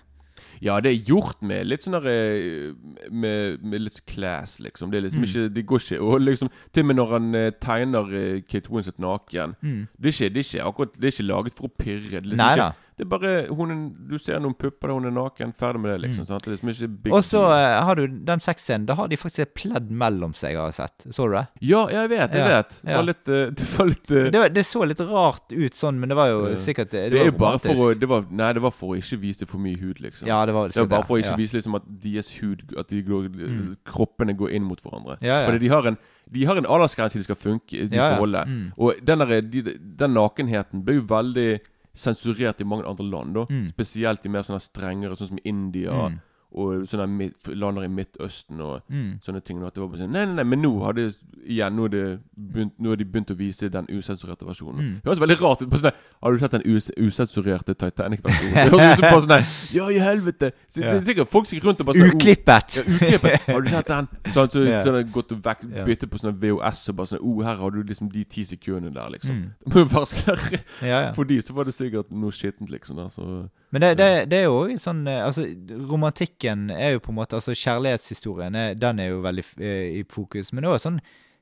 ja, det er gjort med litt sånn der eh, med, med litt class, liksom. Det liksom
Mm.
ikke Det går ikke Og liksom Til og med når han eh, tegner eh, Kate Winslet naken
Mm.
det, er ikke, det, er ikke akkurat, det er ikke laget for å pirre. Det er, liksom
Nei
ikke. Det er bare hun Du ser noen pupper hun er naken, ferdig med det, liksom. Sant? Det er liksom ikke big
Mm. Og så
deal.
eh, har du den sexscenen. Da har de faktisk et pledd mellom seg, har jeg sett. Så du det?
Ja, jeg vet, jeg
Ja,
vet. Det
ja.
var litt, eh, det var litt eh,
Det, var- det så litt rart ut sånn, men det var jo sikkert Det,
Det er jo bare for å
romantisk.
det var, Nei, det var for å ikke vise for mye hud, liksom.
Ja, det var,
det var bare for å ikke
ja.
vise liksom at deres hud At de går,
Mm.
kroppene går inn mot hverandre.
Ja, ja.
Fordi de har en De har en aldersgrense de skal funke De
Ja, ja.
skal holde.
Mm.
Og den, der, de, den nakenheten ble jo veldig sensurert i mange andre land. da
Mm.
Spesielt i mer sånne strengere, sånn som India
Mm.
Og sånne lander i Midtøsten og
Mm.
sånne ting. og At det var bare sånn Nei, nei, nei, men nå har de igjen Nå har, det begynt, nå har de begynt å vise den usensurerte versjonen.
Mm.
Det høres veldig rart ut. på sånne, Har du sett den us usensurerte Titanic-versjonen? Det høres ut på sånn Ja, i helvete! Så,
Ja.
det er sikkert Folk som rundt og bare sånn,
Uklippet!
Ja, uklippet. Har du sett den? Sånn, så,
yeah.
sånn gått og vekk, bytte på sånne VOS og bare sånn oh, her har du liksom de ti sekundene der, liksom.
Mm. Ja.
For de så var det sikkert noe skittent, liksom. Der, så
Men det, det, det er jo sånn eh, Altså, romantikken er jo på en måte Altså, kjærlighetshistorien, er, den er jo veldig eh, i fokus. Men det er også sånn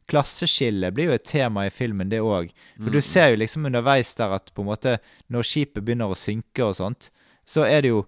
Klasseskille blir jo et tema i filmen, det òg. For
Mm.
du ser jo liksom underveis der at på en måte når skipet begynner å synke og sånt, så er det jo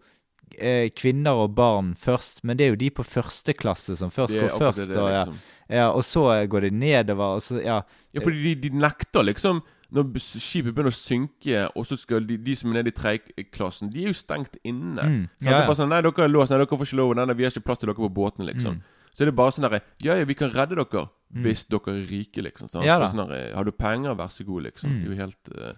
eh, kvinner og barn først. Men det er jo de på første klasse som først går først.
det,
og, ja,
liksom.
ja, og så går de nedover, og så Ja.
Ja, fordi de, de nekter liksom Når skipet begynner å synke, og så skal de, de som er nede i tredjeklassen, de er jo stengt inne.
Mm,
Så
ja,
det er bare sånn Nei, dere er låst. Nei, dere får ikke lov. Nei, vi har ikke plass til dere på båtene, liksom.
Mm.
Så er det bare sånn derre Ja, ja, vi kan redde dere hvis dere er rike, liksom. Sant?
Ja da.
Sånn der, Har du penger, vær så god, liksom.
Mm.
Det er jo helt uh,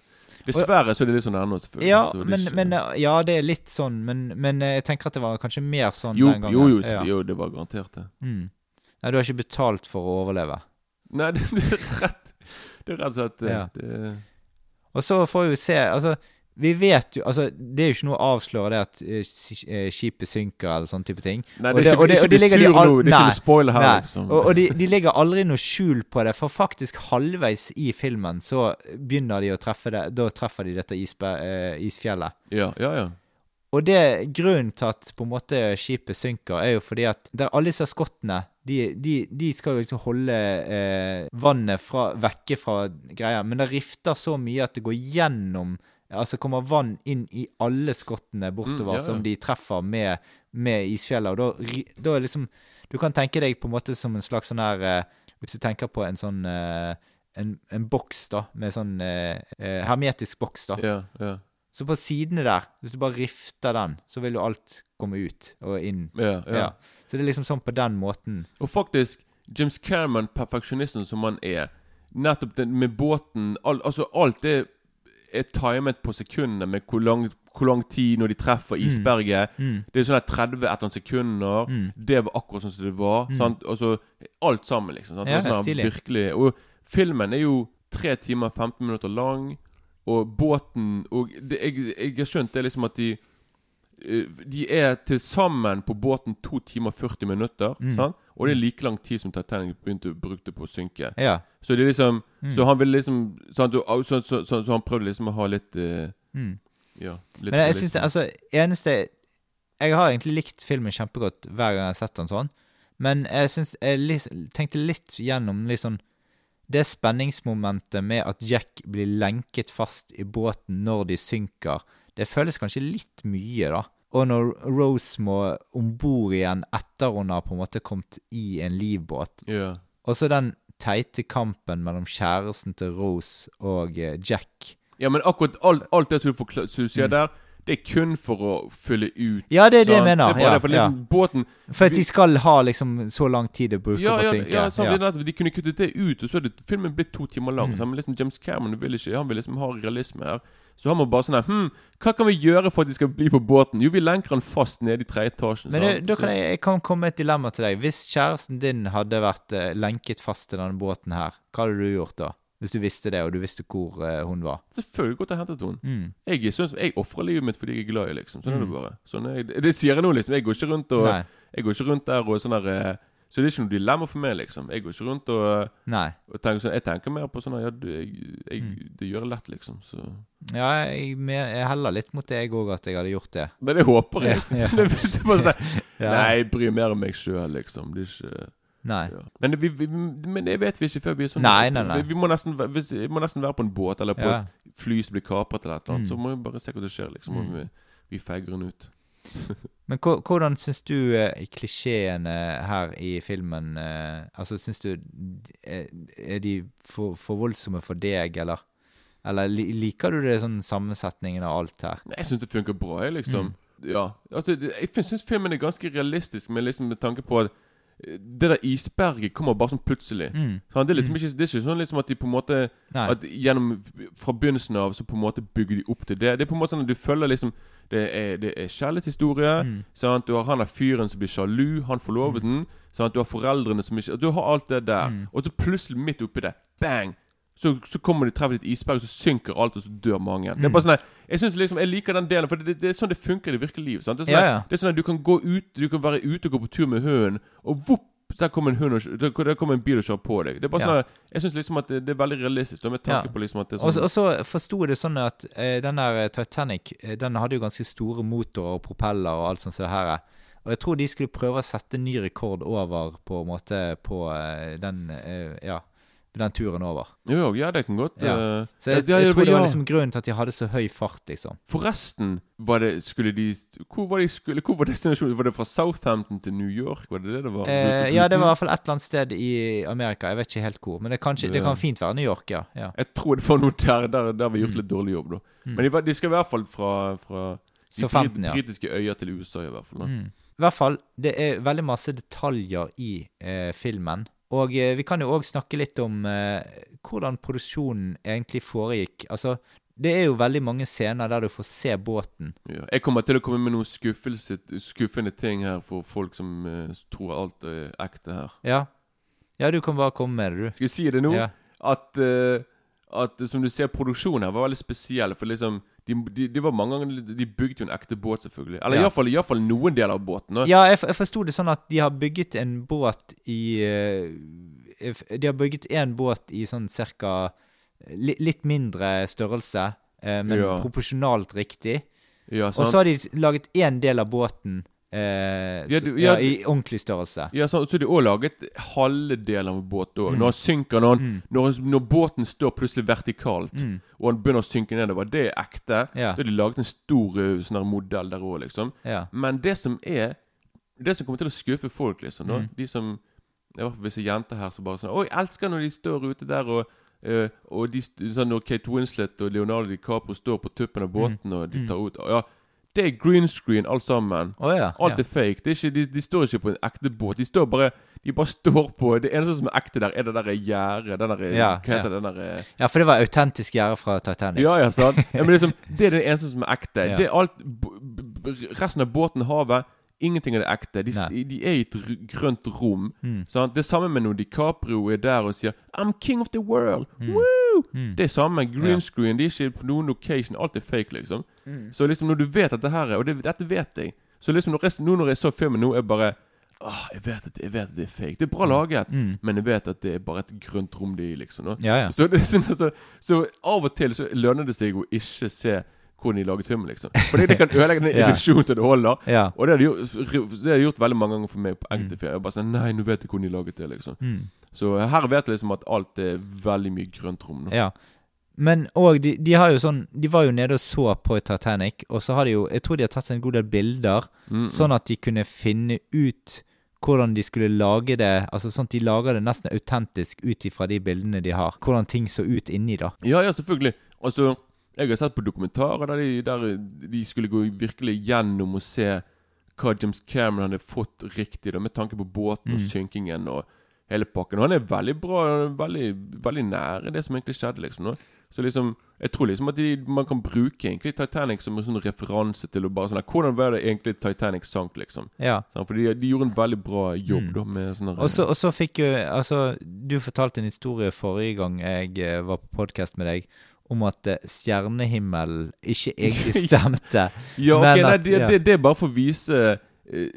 Dessverre så er det litt sånn ennå, selvfølgelig.
Ja,
så det
men,
ikke-
men, eh, ja, det er litt sånn, men, men eh, jeg tenker at det var kanskje mer sånn
jo,
den gangen.
jo, jo,
Ja.
jo, det var garantert det.
Mm. Nei, du har ikke betalt for å overleve.
Nei, det, det er rett Det er rett og slett eh,
Ja.
det,
Og så får vi jo se Altså, vi vet jo Altså, det er jo ikke noe å avsløre det at eh, eh, skipet synker eller sånne type ting.
Nei, det er ikke,
og det- og det,
ikke,
legger de al-
nå. Det er ikke noe spoiler her, liksom.
Og, og de, de legger aldri noe skjul på det, for faktisk halvveis i filmen så begynner de å treffe det Da treffer de dette isbe, uh, isfjellet.
Ja, ja, ja.
Og det grunnen til at på en måte skipet synker, er jo fordi at det er alle disse skottene de, de, de skal jo liksom holde eh, vannet fra, vekke fra greia, men det rifter så mye at det går gjennom Altså kommer vann inn i alle skottene bortover
Mm, ja, ja.
som de treffer med, med isfjellet. Og da, da er liksom Du kan tenke deg på en måte som en slags sånn her eh, Hvis du tenker på en sånn eh, en, en boks, da, med sånn eh, eh, hermetisk boks, da.
ja, ja.
Så på sidene der, hvis du bare rifter den, så vil jo alt komme ut og inn.
Ja, ja.
Ja. Så det er liksom sånn på den måten.
Og faktisk, James Cameron, perfeksjonisten som han er Nettopp den med båten all, Altså, alt det er timet på sekundene med hvor lang, hvor lang tid når de treffer isberget.
Mm.
Det er sånn her 30 et eller annet sekunder.
Mm.
Det var akkurat sånn som det var. Sant? Altså, alt sammen, liksom. Sant?
Ja,
Det er sånn
stilig.
virkelig Og filmen er jo 3 timer 15 minutter lang. Og båten Og det, jeg, jeg har skjønt det liksom at de eh, De er til sammen på båten 2 timer 40 minutter.
Mm.
Sant? Og det er like lang tid som Titanic begynte brukte på å synke.
Ja.
Så det er liksom
Mm.
Så han ville liksom sant? Så, så, så, så han prøvde liksom å ha litt uh,
Mm.
Ja. Litt
Men jeg syns Altså, eneste Jeg har egentlig likt filmen kjempegodt hver gang jeg har sett den sånn, men jeg syns Jeg tenkte litt gjennom litt sånn det spenningsmomentet med at Jack blir lenket fast i båten når de synker, det føles kanskje litt mye, da. Og når Rose må om bord igjen etter hun har på en måte kommet i en livbåt.
Yeah.
Og så den teite kampen mellom kjæresten til Rose og eh, Jack.
Ja, men akkurat alt, alt det du, du sier der, det er kun for å fylle ut.
Ja, det er det jeg mener.
Det
Ja,
for liksom, båten
For at de skal ha liksom så lang tid å bruke
ja,
på å
ja,
synke.
ja, er nettopp- De kunne kuttet det ut, og så hadde filmen blitt to timer lang.
Mm.
Så han, liksom, James Cameron vil ikke Han vil liksom ha realisme her. Så han må bare sånn her Hm, hva kan vi gjøre for at de skal bli på båten? Jo, vi lenker han fast nede i tredje etasjen.
Men det, da kan jeg, jeg kan komme med et dilemma til deg. Hvis kjæresten din hadde vært eh, lenket fast til denne båten her, hva hadde du gjort da? Hvis du visste det, og du visste hvor uh, hun var?
Selvfølgelig godt og hentet henne.
Mm.
Jeg, synes, jeg ofrer livet mitt fordi jeg er glad i liksom. Sånn er det
Mm.
bare. Sånn det, det sier jeg nå, liksom. Jeg går ikke rundt og
Nei.
Jeg går ikke rundt der og sånn der eh, Så det er ikke noe dilemma for meg, liksom. Jeg går ikke rundt og, og tenker sånn Jeg tenker mer på sånn ja, jeg, jeg,
Mm.
Det gjør det lett, liksom. Så
Ja, jeg, jeg heller litt mot det, jeg òg, at jeg hadde gjort det.
Men det håper jeg.
Ja, ja.
det er bare sånn
Ja.
Nei, jeg bryr mer om meg sjøl, liksom. Det er ikke
Nei.
ja. men, vi, vi, men det vet vi ikke før vi er sånn
Nei, nei, nei.
Vi, må nesten, hvis, vi må nesten være på en båt eller på
Ja.
et fly som blir kapret eller et eller annet.
Mm.
Så må vi bare se hva som skjer, liksom.
Mm.
vi, vi feiger den ut.
Men hvordan syns du eh, klisjeene her i filmen eh, Altså, syns du eh, Er de for, for voldsomme for deg, eller? Eller liker du det sånn sammensetningen av alt her?
Jeg syns det funker bra, jeg, liksom.
Mm.
Ja. Altså, jeg syns filmen er ganske realistisk, med, liksom, med tanke på at eh, det der isberget kommer bare sånn plutselig.
Mm.
Sant? det, er liksom ikke, det er ikke sånn liksom at de på en måte
Nei.
At gjennom Fra begynnelsen av så på en måte bygger de opp til det. Det er på en måte sånn at du følger liksom Det er, det er kjærlighetshistorie.
Mm.
Sant? Du har han der fyren som blir sjalu. Han forloveden. Sant? Du har foreldrene som ikke Du har alt det der.
Mm.
Og så plutselig, midt oppi det, bang! Så, så kommer de treffer et isberg, og så synker alt, og så dør mange. Det er
Mm.
bare sånn Jeg synes liksom, jeg liker den delen, for det, det, det er sånn det funker i det virkelige liv. Sant? Det er sånn
Ja, ja.
er sånn at Du kan gå ut Du kan være ute og gå på tur med hunden, og vopp! Der kommer en hund og, der, kommer en bil og kjører på deg. Det er bare
Ja.
sånn at, Jeg syns liksom at det, det er veldig realistisk. Med tanke på liksom at det er
så-
sånn
og så forsto jeg det sånn at eh, den der Titanic eh, Den hadde jo ganske store motorer og propeller og alt sånt som det her er. Og jeg tror de skulle prøve å sette ny rekord over på en måte på eh, den eh, Ja, den turen over.
Jo, ja, det kan godt
Ja.
eh,
Så jeg, jeg,
jeg
tror det var liksom grunnen til at de hadde så høy fart, liksom.
Forresten, var det, skulle de Hvor var de skulle, Hvor var destinasjonen? Var det fra Southampton til New York? Var det det det var?
Eh, ja, det var i hvert fall et eller annet sted i Amerika. Jeg vet ikke helt hvor. Men det kan, ikke, det kan fint være New York, ja. ja.
Jeg tror det var noe der Der, der vi gjort litt dårlig jobb, da.
Mm.
Men de, de skal i hvert fall fra, fra de
Southampton,
brit-
ja.
øyer til USA, i hvert fall. Da.
Mm. I hvert fall, det er veldig masse detaljer i eh, filmen. Og eh, vi kan jo òg snakke litt om eh, hvordan produksjonen egentlig foregikk. Altså, Det er jo veldig mange scener der du får se båten.
Ja. Jeg kommer til å komme med noen skuffelse, skuffende ting her for folk som eh, tror alt er ekte her.
Ja. Ja, du kan bare komme med det, du.
Skal jeg si det nå?
Ja.
At, eh, at som du ser, produksjonen her var veldig spesiell. For liksom de, de, de var mange ganger De bygde jo en ekte båt, selvfølgelig. Eller
Ja.
iallfall i hvert fall noen deler av båten. da.
Ja, jeg, jeg forsto det sånn at de har bygget en båt i eh, De har bygget en båt i sånn cirka li, litt mindre størrelse, eh, men
Ja.
proporsjonalt riktig.
Ja,
Og så har de laget én del av båten eh,
Ja, du-
ja,
ja,
i ordentlig størrelse.
Ja, så, Så de også laget halve delen av båt òg.
Mm.
Når han synker når, han, når, når båten står plutselig vertikalt,
Mm.
og han begynner å synke nedover, det er ekte. Da har de laget en stor eh, sånn modell der òg, liksom. Men det som er Det som kommer til å skuffe folk, liksom da,
Mm.
De som I hvert fall visse jenter her som bare sånn Å, jeg elsker når de står ute der og eh, og de, sånn, Når Kate Winslet og Leonardo DiCaprio står på tuppen av
Mm.
båten og de tar ut Ja, det er green screen alt sammen.
Oh, ja.
Alt
ja.
er fake. Det er ikke, de, de står ikke på en ekte båt. De står bare De bare står på Det eneste som er ekte der, er det der gjerdet. Den der
Ja,
Hva heter
ja.
den der
ja, for det var autentisk gjerde fra Titanic.
Ja, ja, sant. Ja, men liksom, det er det eneste som er ekte. Det er alt Resten av båten, havet Ingenting av det er ekte. De, de er i et grønt rom.
Mm.
Sant? Det er samme med når DiCaprio er der og sier 'I'm king of the world'.
Mm.
Woo!
Mm.
Det er samme. Green screen. De er ikke på noen location. Alt er fake, liksom.
Mm.
Så liksom når du vet at det her er Og det, dette vet jeg. Så liksom når resten, nå når jeg så filmen nå, er bare Åh, jeg vet, at, jeg vet at det er fake. Det er bra laget,
Mm.
men jeg vet at det er bare et grønt rom de i, liksom.
Ja, ja.
Så, det, så, så, så av og til så lønner det seg å ikke se hvordan de laget filmen, liksom. Fordi det kan ødelegge den illusjonen som det holder.
ja.
Og det har de gjort, det har gjort veldig mange ganger for meg på enkelte filmer. Jeg bare sånn Nei, nå vet jeg hvordan de laget det, liksom.
Mm.
Så her vet jeg liksom at alt er veldig mye grønt rom nå.
Ja. Men òg de, de har jo sånn De var jo nede og så på Titanic, og så har de jo Jeg tror de har tatt en god del bilder,
Mm, mm.
sånn at de kunne finne ut hvordan de skulle lage det Altså sånn at de lager det nesten autentisk ut ifra de bildene de har. Hvordan ting så ut inni, da.
Ja, ja, selvfølgelig. Altså, jeg har sett på dokumentarer der de, der de skulle gå virkelig gjennom og se hva James Cameron hadde fått riktig, da, med tanke på båten og
Mm.
synkingen og hele pakken. Og han er veldig bra, veldig, veldig nære det som egentlig skjedde, liksom. nå. Så liksom, jeg tror liksom at de, man kan bruke egentlig Titanic som en sånn referanse til å bare sånn Hvordan var det egentlig Titanic sank, liksom?
Ja.
Sånn, for de, de gjorde en veldig bra jobb,
Mm.
da, med sånne
Og så, og så fikk jo Altså, du fortalte en historie forrige gang jeg eh, var på podkast med deg, om at eh, stjernehimmelen ikke egentlig stemte.
Ja, okay,
Men
nei,
at-
det,
ja.
det, det er bare for å vise uh,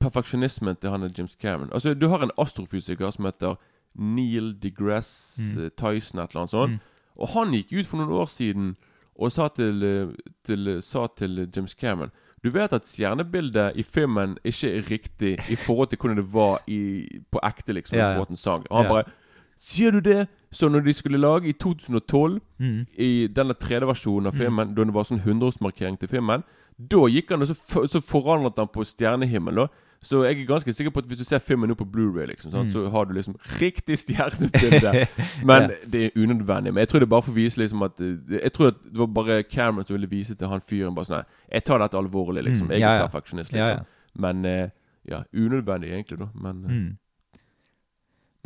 perfeksjonismen til han er James Cameron. Altså, Du har en astrofysiker som heter Neil deGrasse
Mm.
eh, Tyson, et eller annet sånt.
Mm.
Og han gikk ut for noen år siden og sa til, til, sa til James Cameron Du vet at stjernebildet i filmen ikke er riktig i forhold til hvordan det var i, på ekte, liksom.
Ja, ja.
båten sang. Og han
Ja.
bare Sier du det? Så når de skulle lage i 2012
Mm.
i denne 3D-versjonen av
Mm.
da det var sånn 100-årsmarkering til filmen, da gikk han og så, for, så forandret han på stjernehimmel. da Så jeg er ganske sikker på at hvis du ser filmen nå på Blu-ray, liksom,
Mm.
så har du liksom riktig stjernebilde. Men
Ja.
det er unødvendig. Men jeg tror det bare for å vise liksom at eh, Jeg tror at det var bare Cameron som ville vise til han fyren bare sånn jeg tar dette alvorlig, liksom.
Mm,
Jeg er
ja.
perfeksjonist, liksom.
ja.
Men eh, ja, unødvendig egentlig, da. Men eh,
Mm.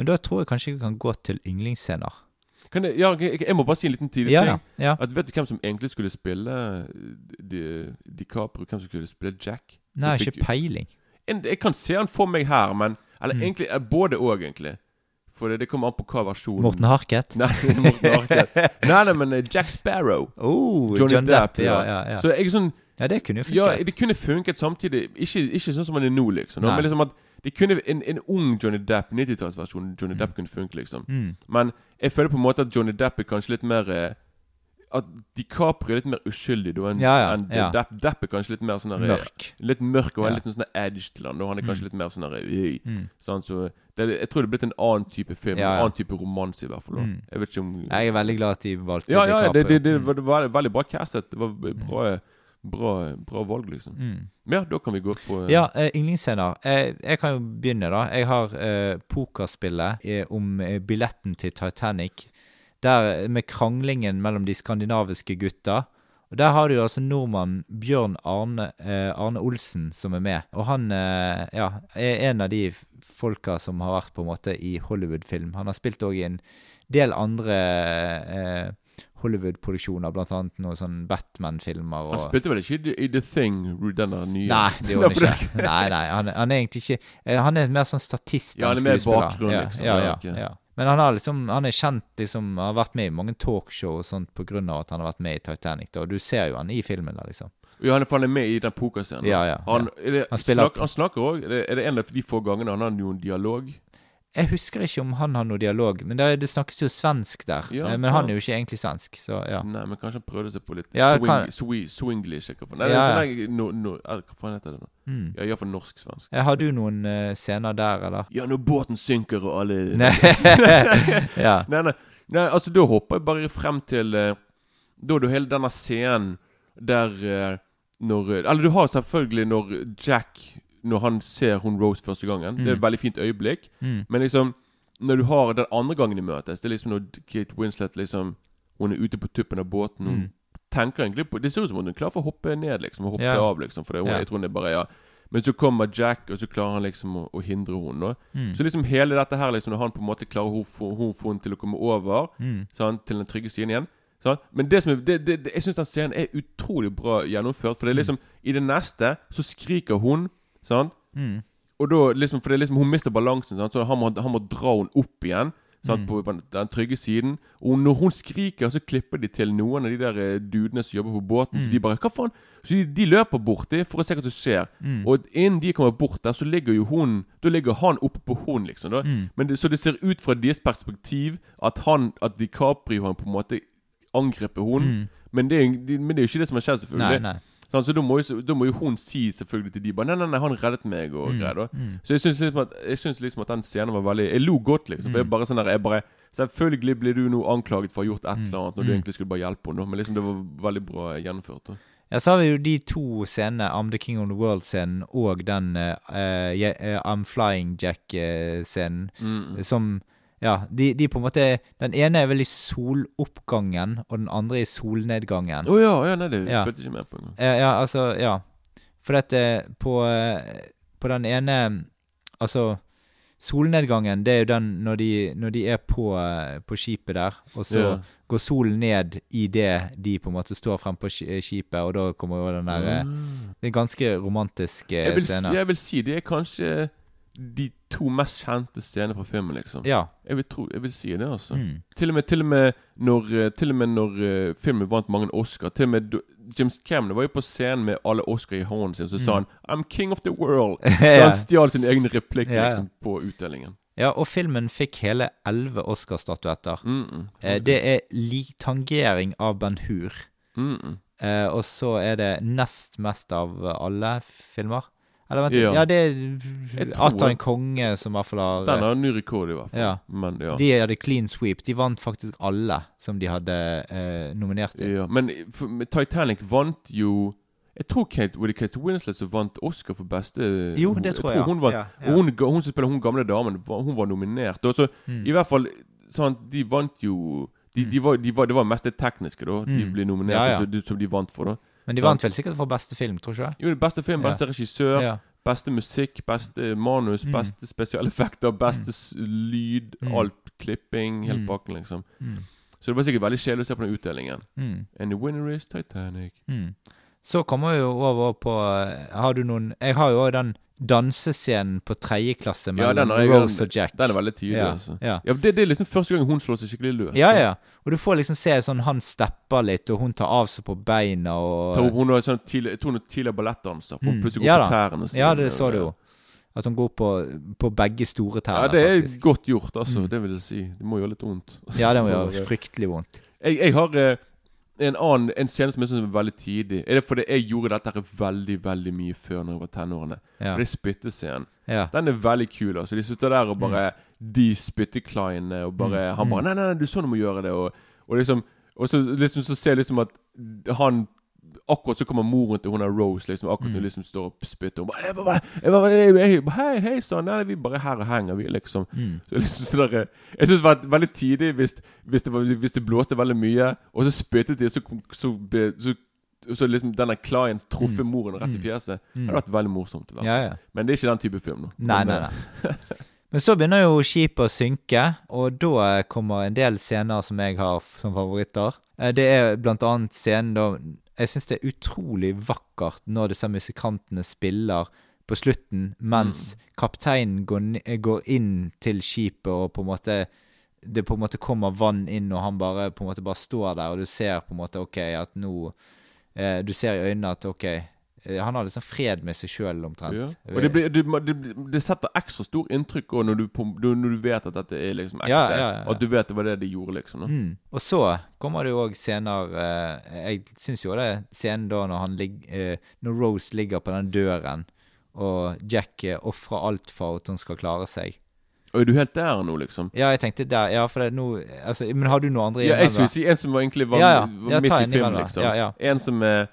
Men da tror jeg kanskje vi kan gå til yndlingsscener.
kan jeg, ja, jeg, jeg må bare si en liten tidlig
Ja,
ting.
ja. ja.
At Vet du hvem som egentlig skulle spille eh, Di- DiCaprio? Hvem som skulle spille Jack?
Nei,
fikk-
ikke peiling.
en, Jeg kan se han for meg her, men Eller
Mm.
egentlig eh, både òg, egentlig. For det, det kommer an på hva versjon
Morten Harket.
Nei, Morten Harket. nei, nei, men eh, Jack Sparrow.
Oh,
Johnny
John
Depp,
Depp. Ja,
ja.
ja, ja.
Så jeg sånn
ja, det kunne jo
Ja,
funket.
det kunne funket samtidig. Ikke, ikke sånn som han er nå, liksom.
Nei.
Men liksom at det kunne en, en ung Johnny Depp, 90-tallsversjonen Johnny Depp kunne funke, liksom.
mm.
Men jeg føler på en måte at Johnny Depp er kanskje litt mer eh, At DiCaprio er litt mer uskyldig enn
Ja, ja,
en
ja.
Depp. Depp er kanskje litt mer sånn eh,
Mørk.
Litt mørk og har litt sånn edge til han. Og han er kanskje
Mm.
litt mer sånn øh,
Mm.
sånn, så det, Jeg tror det er blitt en annen type film. En annen type romanse, i hvert fall.
Mm.
Jeg vet ikke om
Jeg er veldig glad at de valgte
Ja, ja, det, det, det,
Mm.
var, det var veldig bra castet. Det var bra, bra, bra valg, liksom.
Mm.
Men ja, da kan vi gå på uh...
Ja, uh, yndlingsscener. Eh, jeg kan jo begynne, da. Jeg har uh, pokerspillet om billetten til Titanic. Der, med kranglingen mellom de skandinaviske gutta. Og Der har du jo altså nordmannen Bjørn Arne, Arne Olsen som er med. Og han ja, er en av de folka som har vært på en måte i Hollywood-film. Han har spilt òg i en del andre eh, Hollywood-produksjoner, blant annet noen sånn Batman-filmer.
Han spilte vel ikke i The- Thing, den der nye?
Nei, det gjorde han ikke. Nei, nei, han, han er egentlig ikke eh, Han er mer sånn statist.
Ja, han er mer bakgrunn,
ja,
liksom.
Ja,
Ja,
ja, ja. Men han har liksom Han er kjent liksom Har vært med i mange talkshow og sånt av at han har vært med i Titanic. Da. Og du ser jo han i filmen der, liksom.
Ja, han er faen med i den pokerscenen.
Ja, ja,
Han, det,
Han spiller-
snak, han snakker også det- er det en av de få gangene han har noen dialog?
Jeg husker ikke om han har noe dialog, men det, det snakkes jo svensk der.
Ja,
Eh, men
klar.
han er jo ikke egentlig svensk, så ja.
Nei, men kanskje han prøvde seg på litt
Ja,
swing,
kan-
swi- swinglish. hva faen. Heter det? da?
Mm.
Ja, Iallfall norsk-svensk.
Har du noen uh, scener der, eller?
Ja, når båten synker og alle
Nei. ja.
Nei, nei, nei, altså da hopper jeg bare frem til uh, Da er det hele denne scenen der uh, når Eller du har selvfølgelig når Jack Når han ser hun Rose første gangen. Det er et veldig fint øyeblikk.
Mm.
Men liksom Når du har den andre gangen de møtes, det er liksom når Kate Winslet liksom Hun er ute på tuppen av båten. Hun
Mm.
tenker egentlig på Det ser ut som hun er klar for å hoppe ned, liksom. Hoppe
yeah.
av, liksom. For det, hun,
yeah.
jeg tror hun er bare Ja. Men så kommer Jack, og så klarer han liksom å, å hindre henne.
Mm.
Så liksom hele dette her, liksom når han på en måte klarer hun få hun henne til å komme over
Mm.
sant, til den trygge siden igjen. Sant? Men det som er, det, det, jeg syns den scenen er utrolig bra gjennomført. For det er liksom I det neste så skriker hun, sant?
Mm.
Og da liksom For det er liksom hun mister balansen, sant? så han må, han må dra henne opp igjen. Sant, på, på den trygge siden. Og når hun skriker, så klipper de til noen av de der eh, dudene som jobber på båten. Så de bare Hva faen? Så de, de løper bort de, for å se hva som skjer. Og innen de kommer bort der, så ligger jo hun Da ligger han oppe på hun, liksom. Da. Men det, så det ser ut fra deres perspektiv at han At DiCaprio han på en måte angriper hun. Men, det er, de, men det er jo ikke det som har skjedd, selvfølgelig.
Nei, nei.
Sant, så da må, jo, da må jo hun si selvfølgelig til de bare Nei, nei, nei, han reddet meg og greier. da Så jeg syns liksom, synes liksom at den scenen var veldig Jeg lo godt, liksom. For jeg bare sånn der Jeg bare Selvfølgelig blir du nå anklaget for å ha gjort et eller annet når du egentlig skulle bare hjelpe henne. Men liksom det var veldig bra gjennomført. da
Ja, så har vi jo de to scenene, I'm the King of the World-scenen og den uh, yeah, eh, I'm Flying Jack-scenen,
Mm.
som Ja, de, de på en måte Den ene er vel i soloppgangen, og den andre i solnedgangen.
Å ja, ja, nei, det
Ja.
følte ikke med på engang.
Ja, ja, altså, ja. For dette på, eh, på den ene Altså, solnedgangen, det er jo den når de, når de er på, eh, på skipet der, og så
Ja.
går solen ned i det de på en måte står frem på skipet, og da kommer jo den der eh, Det er ganske romantisk eh, scene.
jeg vil si det er kanskje de to mest kjente scenene fra filmen, liksom.
Ja.
Jeg vil, tro, jeg vil si det, altså.
Mm.
Til og med, til og med når, eh, til og med når eh, filmen vant mange Oscar Til og med James Cameron var jo på scenen med alle Oscar i hånden sin, så sa han 'I'm king of the world'. Så
Mm.
Han stjal sin egen replikk
Ja, ja.
liksom, på utdelingen.
ja, og filmen fikk hele elleve Oscar-statuetter.
Mm -mm.
Eh, det er lik tangering av Ben Hur.
Mm -mm.
Eh, og så er det nest mest av alle filmer. Eller vent,
Ja.
ja, det er
Atan
konge som i hvert fall har
Den har ny rekord, i hvert fall.
Ja.
Men ja.
De hadde clean sweep. De vant faktisk alle som de hadde eh, nominert til.
ja. Men for, Titanic vant jo Jeg tror Kate, var det Kate Winslet som vant Oscar for beste
Jo, det tror jeg,
Hun, vant,
ja.
ja. hun, hun som spiller hun gamle damen, hun var nominert. Og så,
Mm.
I hvert fall sånn, De vant jo de, de var, de var, Det var mest det tekniske, da. De
Mm.
ble nominert
Ja, ja.
som som de vant for. da
Men de vant vel sikkert for beste film, tror du ikke det?
Jo, Beste film, beste regissør, beste musikk, beste manus,
Mm.
beste spesialeffekter, beste lyd,
Mm.
alt klipping, helt
Mm.
pakken, liksom.
Mm.
Så det var sikkert veldig kjedelig å se på den utdelingen.
Mm.
And the winner is Titanic.
Mm. Så kommer vi jo over på eh, Har du noen Jeg har jo òg den dansescenen på tredje klasse
Ja,
mellom
den er,
Rose og Jack.
Den er veldig tidlig,
ja.
altså.
Ja.
Ja, det, det er liksom første gang hun slår seg skikkelig løs.
ja, ja. Og du får liksom se sånn han stepper litt, og hun tar av seg på beina og
Ta opp, hun er sånn tidlig, jeg tror hun er tidligere ballettdanser. For hun
Mm.
plutselig går
Ja
på tærne sine.
Ja, det så du jo. At hun går på, på begge store tærne,
Ja, det er
faktisk.
godt gjort, altså.
Mm.
Det vil jeg si. Det må gjøre litt vondt.
Ja, det må gjøre fryktelig vondt.
Jeg, jeg har eh, en annen En scene som jeg syns er veldig tidlig. Er det fordi jeg gjorde dette her veldig veldig mye før når jeg var tenårene.
Ja.
Det er spyttescenen.
Ja.
Den er veldig kul. altså De sitter der og bare De spyttekleiene og bare
Mm.
Han bare
Mm.
Nei, nei, nei, du så du må gjøre det. Og, og liksom Og så liksom så ser jeg liksom at han Akkurat så kommer moren til hun Rose, liksom akkurat når
Mm.
hun liksom står og spytter. Og bare, bare, bare, jeg, Hei, hei sann. Vi bare her og henger, vi, liksom.
Mm.
Så liksom sånn der, Jeg syns det var veldig tidlig hvis, hvis, det var, hvis det blåste veldig mye, og så spyttet de, så, så, så, så liksom denne client truffet moren rett i
Mm.
fjeset.
Mm.
Det hadde vært veldig morsomt.
Ja, ja.
Men det er ikke den type film. nå
Nei, nei, nei. Men så begynner jo skipet å synke, og da kommer en del scener som jeg har som favoritter. Eh, Det er blant annet scenen da Jeg syns det er utrolig vakkert når disse musikantene spiller på slutten, mens kapteinen går, går inn til skipet og på en måte Det på en måte kommer vann inn, og han bare på en måte bare står der, og du ser på en måte OK, at nå eh, Du ser i øynene at OK Han har liksom fred med seg sjøl, omtrent.
Ja. Og det, blir, det, det, det setter ekstra stor inntrykk også når du, når du vet at dette er liksom ekte.
Ja, ja.
At du vet det var det de gjorde, liksom.
Mm. Og så kommer det jo òg scener eh, Jeg syns jo det er scenen da når han eh, Når Rose ligger på den døren, og Jack eh, ofrer alt for at hun skal klare seg.
Og er du helt der nå, liksom?
Ja, jeg tenkte der Ja, for det er nå altså, Men har du noen andre
Ja, jeg skulle si en som egentlig var,
Ja,
midt i filmen, liksom.
Ja, ja.
En som er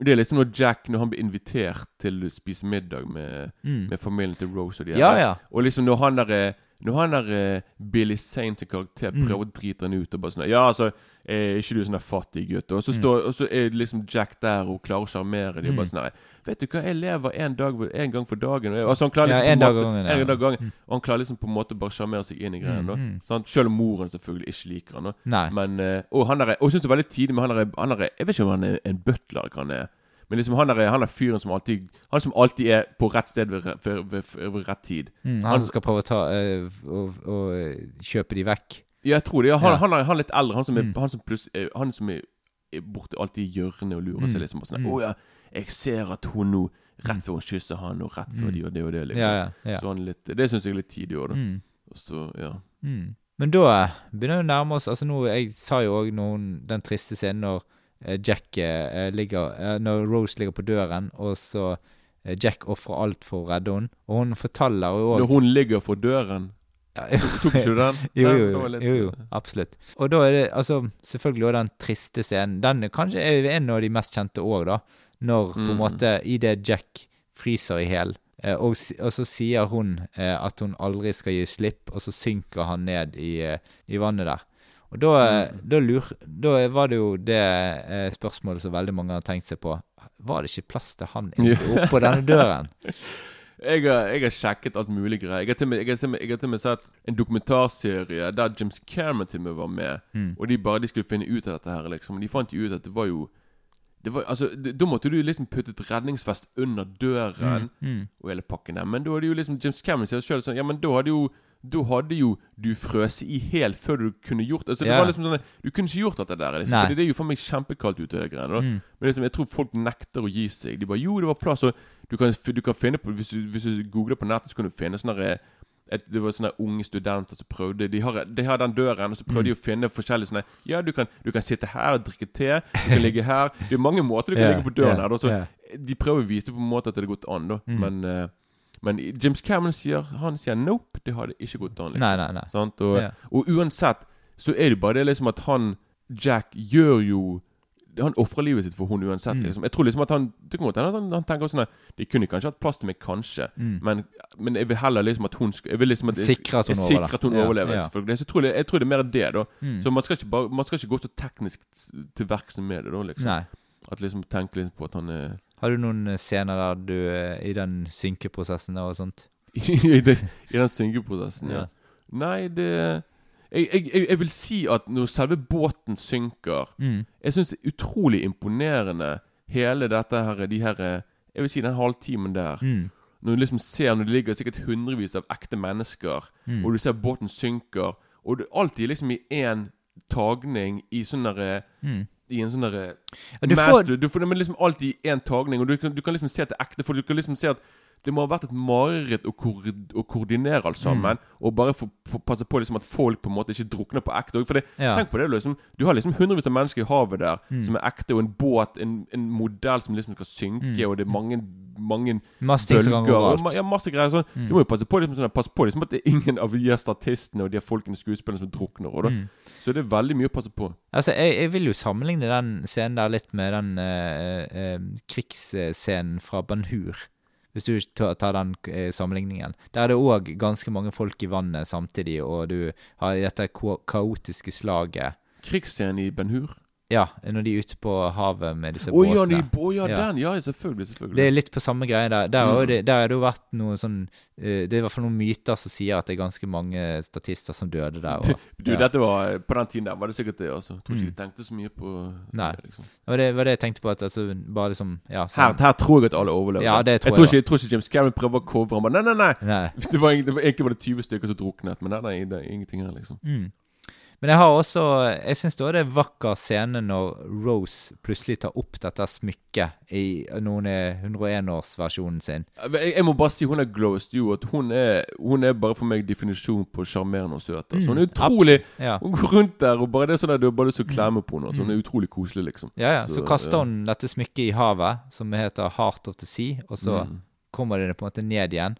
Det er liksom når Jack Når han blir invitert til å spise middag med,
Mm.
med familien til Rose og de
Ja,
her.
ja.
Og liksom når han der er- Når han der eh, Billy Zane sin karakter
Mm.
prøver å drite han ut og bare sånn Ja, altså er ikke du sånn der fattig gutt? Og så,
Mm.
står, og så er liksom Jack der og klarer å sjarmere dem. Og
Mm.
bare sånn Nei, Vet du hva, jeg lever en, dag, en gang for dagen. Og jeg, altså han klarer
Ja,
liksom
en
på
dag
en måte,
gangen, ja.
en dag gangen.
Mm.
Og han klarer liksom på en måte bare sjarmere seg inn i greiene.
Mm,
da.
mm.
Sant? Selv om moren selvfølgelig ikke liker han. da.
Nei.
Men, eh, og han der, og jeg synes det er veldig tidlig med han der, han der Jeg vet ikke om han er en butler, eller hva han er. Men liksom han der, han er fyren som alltid Han som alltid er på rett sted ved, ved, ved, ved rett tid.
Mm, han som skal prøve å ta eh, og eh, kjøpe de vekk.
Ja, jeg tror det. Ja, han,
Ja.
han, er, han er litt eldre. Han som er,
Mm.
han som pluss, er, han som er, er borte alltid i hjørnet og lurer
Mm.
seg liksom. på sånn,
Mm.
oh, ja, jeg ser at hun nå Rett før hun kysser han, og rett før
Mm.
de og det og det, liksom.
Ja.
Så han er litt, det syns jeg er litt tidlig òg, da.
Mm.
Så, ja.
Mm. Men da begynner vi å nærme oss Altså nå, Jeg sa jo òg den triste scenen når eh, Jack eh, ligger eh, Når Rose ligger på døren, og så eh, Jack ofrer alt for å redde henne. Og hun forteller jo
Når hun ligger for døren Tok ikke du den?
jo, jo, jo, jo, absolutt. Og da er det altså selvfølgelig også den triste scenen. Den kanskje er en av de mest kjente òg, da. Når på en
måte
måte idet Jack fryser i hjel, eh, og, og så sier hun eh, at hun aldri skal gi slipp, og så synker han ned i, eh, i vannet der. Og da, eh,
Mm.
da, lur, da var det jo det eh, spørsmålet som veldig mange har tenkt seg på. Var det ikke plass til han oppå denne døren?
Jeg har, jeg har sjekket alt mulig greier. Jeg har til og med, sett en dokumentarserie der James Cameron til og med var med.
Mm.
Og de bare de skulle finne ut av dette her, liksom. De fant jo ut at det var jo det var, altså, Da måtte du liksom putte et redningsvest under døren
Mm, mm.
og hele pakken der. Men da hadde jo liksom James Cameron sier selv sånn Ja, men da hadde jo da hadde jo du frøst i helt før du kunne gjort altså, Det
Ja.
var liksom sånn Du kunne ikke gjort dette der. Liksom,
Nei.
Fordi det er jo for meg kjempekaldt ute. det greiene.
Mm.
Men liksom, jeg tror folk nekter å gi seg. De bare Jo, det var plass. Og du kan, du kan finne på Hvis du, hvis du googler på nettet, så kan du finne sånne et, Det var sånne unge studenter som prøvde De har, de har den døren, og så prøvde de å finne forskjellige sånne Ja, du kan, du kan sitte her og drikke te. Du kan ligge her. Det er mange måter du kan
yeah,
ligge på døren
yeah,
her. Da, så
yeah.
De prøver å vise på en måte at det har gått an, da.
Mm.
Men, eh, men James Cameron sier Han sier nope, det hadde ikke gått an. Liksom.
Nei, nei, nei.
Sant? Og,
Ja.
og uansett så er det bare det liksom at han Jack gjør jo Han ofrer livet sitt for hun uansett.
Mm.
Liksom. Jeg tror liksom at han Det kan godt hende han, han tenker sånn De kunne kanskje hatt plass til meg, kanskje.
Mm.
Men, men jeg vil heller liksom at hun skal Jeg vil liksom at
Sikre at hun
jeg
jeg
at hun
Ja,
overlever.
ja.
selvfølgelig. Så jeg tror, det, jeg tror det er mer det, da.
Mm.
Så man skal, ikke bare, man skal ikke gå så teknisk til verks med det, da. liksom
Nei.
At liksom tenke liksom på at han er
Har du noen eh, scener der du eh, i den synkeprosessen og sånt?
I, den synkeprosessen, ja.
Ja.
Nei, det jeg, jeg, jeg, vil si at når selve båten synker
Mm.
Jeg syns det er utrolig imponerende hele dette her De her Jeg vil si den halvtimen der.
Mm.
Når du liksom ser Når det ligger sikkert hundrevis av ekte mennesker,
Mm.
og du ser båten synker, og det er alltid liksom i én tagning i sånn derre
Mm.
I en sånn derre
Ja, du får-
du får liksom alltid én tagning, og du kan, du kan liksom se at det er ekte. For du kan liksom se at det må ha vært et mareritt å, ko å koordinere alt sammen.
Mm.
Og bare få, få passe på liksom at folk på en måte ikke drukner på ekte. For det,
Ja.
Tenk på det liksom Du har liksom hundrevis av mennesker i havet der
Mm.
som er ekte, og en båt, en, en modell som liksom skal synke,
Mm.
og det er mange mange bølger. og Ja, masse greier sånn. Du må jo passe på liksom, sånn, passe på liksom at det er ingen av de statistene og de folkene skuespillerne som drukner. Og, da.
Mm.
Så det er veldig mye å passe på.
Altså, jeg, jeg vil jo sammenligne den scenen der litt med den eh, eh, krigsscenen fra Ben-Hur. Hvis du tar, den eh, sammenligningen. Der er det òg ganske mange folk i vannet samtidig, og du har dette kaotiske slaget.
Krigsscenen i Ben Hur.
Ja, når de er ute på havet med disse
ja,
båtene.
de, oh, ja,
Ja.
den! Ja, selvfølgelig. selvfølgelig.
Det er litt på samme greie der. Der, har
Mm.
det, der har det jo vært noe sånn eh, Det er i hvert fall noen myter som sier at det er ganske mange statister som døde der.
Du,
Og,
du
ja.
dette var På den tiden der var det sikkert det. altså Jeg Tror ikke
Mm.
de tenkte så mye på
Nei.
det. liksom
det var det, var det jeg tenkte på. At altså, bare liksom Ja,
her,
sånn.
her tror jeg at alle overlever.
Ja, det tror
jeg,
jeg
tror ikke, jeg tror ikke James Cameron prøver å covre bare Nei, nei, nei!
Nei.
Det var, det var, egentlig var det 20 stykker som druknet, men nei, nei, det er ingenting her, liksom.
Mm. Men jeg har også Jeg syns det er en vakker scene når Rose plutselig tar opp dette smykket i noen 101-årsversjonen sin.
Jeg, jeg må bare si hun er Glow At Hun er, hun er bare for meg definisjon på sjarmerende og søt. Altså. Hun er
Mm,
utrolig
Ja.
Hun går rundt der og bare det er sånn at du har bare lyst til å klemme på henne. Altså. Hun er utrolig koselig, liksom.
Ja, ja. Så, kaster
ja.
hun dette smykket i havet, som heter Heart of the Sea, og så
Mm.
kommer det på en måte ned igjen.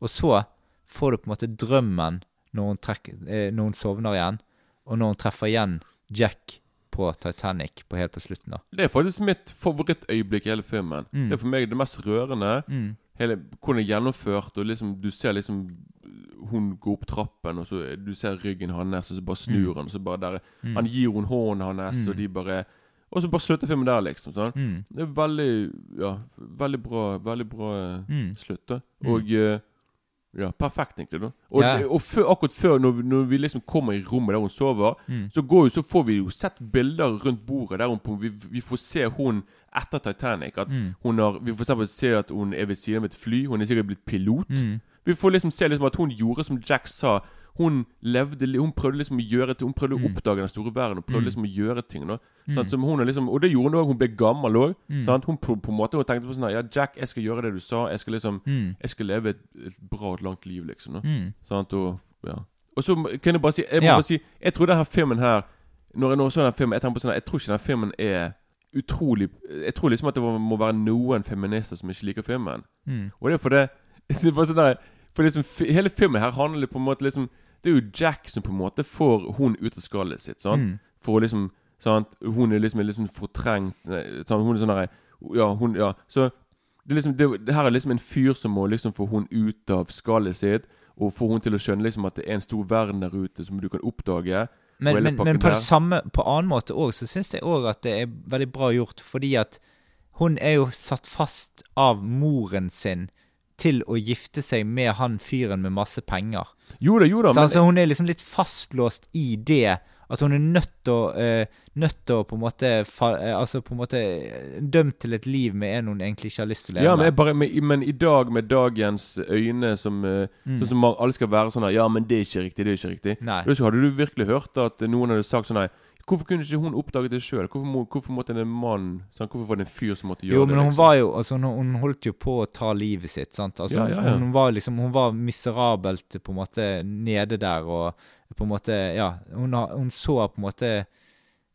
Og så får du på en måte drømmen når hun, trekker, eh, når hun sovner igjen, og når hun treffer igjen Jack på Titanic på helt på slutten, da.
Det er faktisk mitt favorittøyeblikk i hele filmen.
Mm.
Det er for meg det mest rørende.
Mm.
Hele, hvordan det er gjennomført, og liksom du ser liksom Hun går opp trappen, og så du ser ryggen hans, og så bare snur han, og så bare der
Mm.
Han gir henne hånden hans, og de bare Og så bare slutter filmen der, liksom. Sånn.
Mm.
Det er veldig Ja, veldig bra Veldig bra
Mm.
slutt. da
Mm.
Og eh, Ja, perfekt, egentlig. da Og,
Ja.
og før, akkurat før, når vi, når vi liksom kommer i rommet der hun sover,
Mm.
så, går, jo- så får vi jo sett bilder rundt bordet der hun på, vi, vi får se hun etter Titanic. At
Mm.
hun har Vi får for eksempel se at hun er ved siden av et fly. Hun er sikkert blitt pilot.
Mm.
Vi får liksom se liksom at hun gjorde som Jack sa. Hun levde Hun prøvde liksom å gjøre Hun prøvde å
Mm.
oppdage den store verden. og prøvde
Mm.
liksom å gjøre ting. Da.
Mm.
Som hun er liksom, og det gjorde hun òg. Hun ble gammel òg.
Mm.
Hun på, på en måte Hun tenkte på sånn her Ja, Jack, jeg skal gjøre det du sa. Jeg skal liksom
Mm.
Jeg skal leve et, et bra og langt liv, liksom. Da.
Mm.
Sant? Og, ja. og så kan jeg bare si Jeg må
Ja.
bare si Jeg tror denne filmen her Når jeg nå så den filmen Jeg tenker på sånn Jeg tror ikke den filmen er utrolig Jeg tror liksom at det må være noen feminister som ikke liker filmen.
Mm.
Og det er fordi det er bare sånn der, For liksom, hele filmen her handler på en måte liksom Det er jo Jack som på en måte får hun ut av skallet sitt. Sant?
Mm.
For å liksom sant? Hun er liksom litt sånn fortrengt nei, sant? Hun er sånn der Ja, hun Ja. Så det, er liksom, det, det her er liksom en fyr som må liksom få hun ut av skallet sitt. Og få hun til å skjønne liksom at det er en stor verden der ute som du kan oppdage.
Men, men, men på samme På annen måte òg, så syns jeg òg at det er veldig bra gjort, fordi at hun er jo satt fast av moren sin til å gifte seg med han fyren med masse penger.
Jo da, jo da,
Så
men
altså, hun er liksom litt fastlåst i det. At hun er nødt til å uh, Nødt til å på en måte fa, uh, Altså på en måte eh, dømt til et liv med en hun egentlig ikke har lyst til å leve
ja, men, bare, men, men i dag, med dagens øyne som uh,
Mm.
Sånn som alle skal være sånn her Ja, men det er ikke riktig, det er ikke riktig.
Nei.
Hadde du virkelig hørt at noen hadde sagt sånn Nei, hvorfor kunne ikke hun oppdaget det sjøl? Hvorfor, må, hvorfor måtte en mann sånn, Hvorfor var det en fyr som måtte gjøre
Jo,
det?
men hun
liksom?
var jo altså, hun, hun holdt jo på å ta livet sitt. sant? Altså,
Ja, ja, ja.
Hun var liksom Hun var miserabelt på en måte nede der og på en måte Ja, hun, hun så på en måte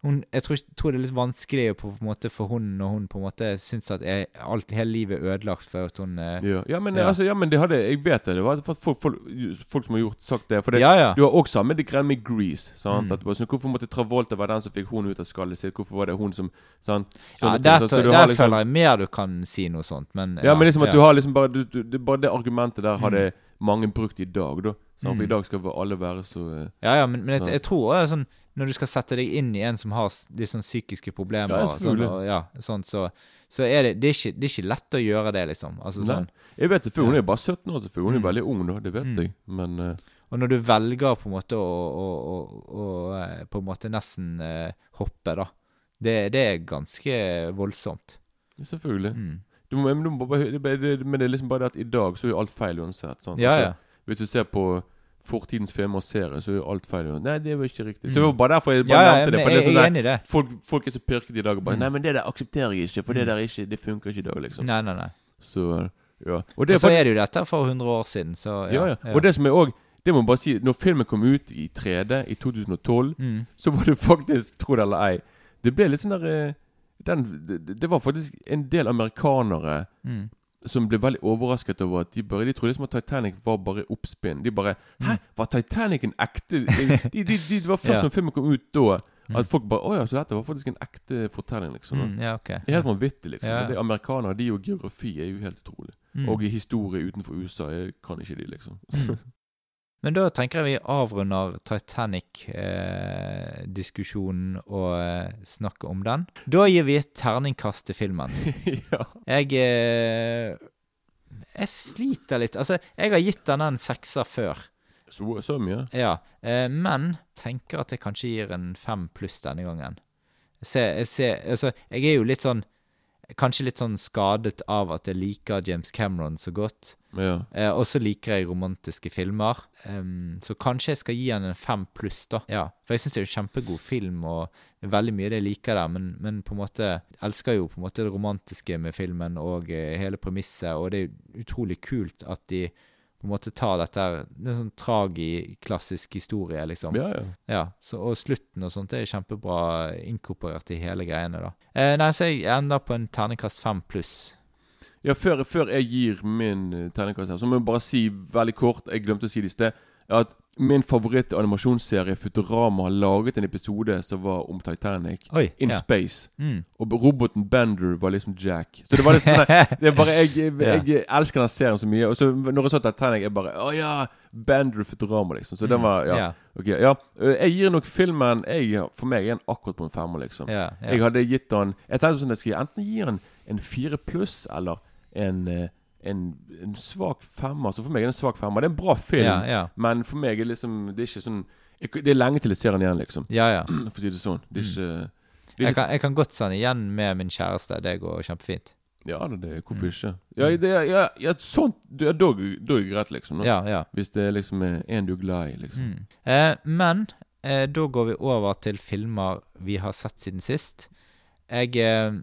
hun, Jeg tror, tror det er litt vanskelig på på måte for hun når hun på en måte syns at jeg, alt, hele livet er ødelagt for at hun eh,
ja. Ja, men,
Ja.
Altså, ja, men det hadde Jeg vet det. Det var folk, folk, folk, som har gjort sagt det. For det,
Ja, ja.
Du har også med det greiene med Grease. Sant?
Mm.
At, sånn, hvorfor måtte Travolta være den som fikk hun ut av skallet sitt? Hvorfor var det hun som sant?
ja?
Så du
der
har liksom-
føler jeg mer du kan si noe sånt, men
Ja, men liksom at
ja.
du har liksom bare du, du, det, Bare det argumentet der hadde
Mm.
mange brukt i dag, da. Sant? For
Mm.
i dag skal alle være så eh,
Ja, ja, men, men jeg, jeg tror også sånn Når du skal sette deg inn i en som har litt sånn psykiske problemer,
Ja,
sånn, og, ja, sånn, så, så er det det er, ikke, det er ikke lett å gjøre det, liksom. Altså, sånn,
Jeg vet selvfølgelig, Hun er bare 17 år, selvfølgelig. Hun er veldig ung, da. Det vet
Mm.
jeg. Men uh...
og når du velger på en måte å, å, å, å eh, på en måte nesten uh, hoppe, da. Det, det er ganske voldsomt.
selvfølgelig.
Mm.
Du må, men, du må bare, det, men det er liksom bare det at i dag så er jo alt feil uansett. Sant?
Ja,
Altså,
ja.
Hvis du ser på fortidens filmer og serier, så er jo alt feil. Nei, det var ikke riktig. Så
Mm.
det var bare derfor jeg bare
ja,
nevnte det. For det er
jeg,
sånn
jeg er
der,
enig i det.
folk, folk er så pirket i dag og bare
Mm.
Nei, men det der aksepterer jeg ikke, for det
Mm.
der er ikke Det funker ikke i dag, liksom.
Nei, nei, nei.
Så ja. Og
Og
det er
så er det jo dette for 100 år siden, så
ja, ja. Og det som er òg Det må jeg bare si Når filmen kom ut i 3D i 2012,
mm.
så var det faktisk, tro det eller ei Det ble litt sånn der eh, den, det, det var faktisk en del amerikanere
Mm.
Som ble veldig overrasket over at de bare De trodde liksom at Titanic var bare oppspinn. De bare Hæ, var Titanic en ekte de, de, de, Det var først
Mm. Ja.
når filmen kom ut da,
Mm.
at folk bare Å ja, så dette var faktisk en ekte fortelling, liksom.
Mm, ja, ok.
Det er helt vanvittig, liksom.
Ja.
Det Amerikanere, de og geografi er jo helt utrolig.
Mm.
Og historie utenfor USA, jeg kan ikke de, liksom.
Men da tenker jeg vi avrunder Titanic-diskusjonen og eh, snakker om den. Da gir vi et terningkast til filmen.
ja.
Jeg eh, Jeg sliter litt. Altså, jeg har gitt den en sekser før.
Så, så mye?
Ja, eh, men tenker at jeg kanskje gir en fem pluss denne gangen. Se, se, altså, jeg er jo litt sånn Kanskje litt sånn skadet av at jeg liker James Cameron så godt.
Ja.
Eh, og så liker jeg romantiske filmer. Um, så kanskje jeg skal gi han en fem pluss, da. Ja, For jeg syns det er en kjempegod film, og det er veldig mye det jeg liker der. Men, men på en måte elsker jo på en måte det romantiske med filmen og eh, hele premisset. Og det er utrolig kult at de på en måte ta dette her Det er en sånn tragiklassisk historie, liksom.
ja, ja.
Ja, så, og slutten og sånt det er kjempebra inkorporert i hele greiene, da. Eh, nei, så jeg ender på en terningkast fem pluss.
Ja, før, før jeg gir min uh, terningkast her, så må jeg bare si veldig kort Jeg glemte å si det i sted. At min favoritt-animasjonsserie Futurama har laget en episode som var om Titanic.
Oi,
In
ja.
space.
Mm.
Og roboten Bender var liksom Jack. Så det var liksom sånn Det bare Jeg, jeg, jeg elsker den serien så mye. Og så når jeg så Titanic, jeg bare Å ja! Bender Futurama, liksom. Så den var Ja.
Ja.
Ok, ja. Øh, Jeg gir nok filmen jeg, For meg er den akkurat på en femmer, liksom. Jeg hadde gitt den Jeg tenkte sånn at jeg skulle enten gi den en fire pluss eller en, eh, en, en svak femmer. Så for meg er det en svak femmer. Det er en bra film,
Ja, ja.
men for meg er liksom Det er ikke sånn jeg, Det er lenge til jeg ser den igjen, liksom.
ja, ja.
For å si det sånn. Det er ikke, det er
Jeg kan, jeg kan godt sende igjen med min kjæreste. Det går kjempefint.
Ja, det, det,
Mm.
hvorfor ikke? Ja, det, ja, ja sånt Da da er det greit, liksom. Da.
Ja, ja.
Hvis det liksom er en du er glad i, liksom.
Mm. Eh, men eh, da går vi over til filmer vi har sett siden sist. Jeg eh,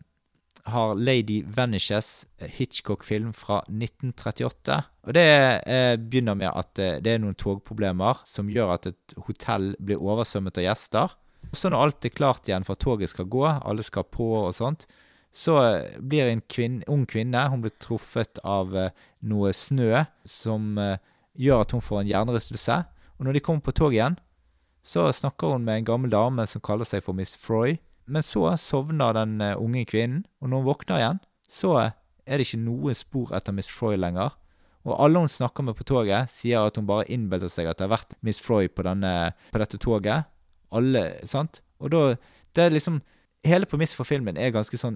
har Lady Vanishes eh, Hitchcock-film fra 1938. Og det eh, begynner med at eh, det er noen togproblemer som gjør at et hotell blir oversvømmet av gjester. Så når alt er klart igjen for at toget skal gå, alle skal på og sånt, så eh, blir en kvinne, ung kvinne Hun blir truffet av noe snø som gjør at hun får en hjernerystelse. Og når de kommer på toget igjen, så snakker hun med en gammel dame som kaller seg for Miss Froy. Men så sovner den eh, unge kvinnen, og når hun våkner igjen, så er det ikke noe spor etter Miss Froy lenger. Og alle hun snakker med på toget, sier at hun bare innbilder seg at det har vært Miss Froy på, denne, på dette toget. Alle, sant? Og da Det er liksom Hele premisset for filmen er ganske sånn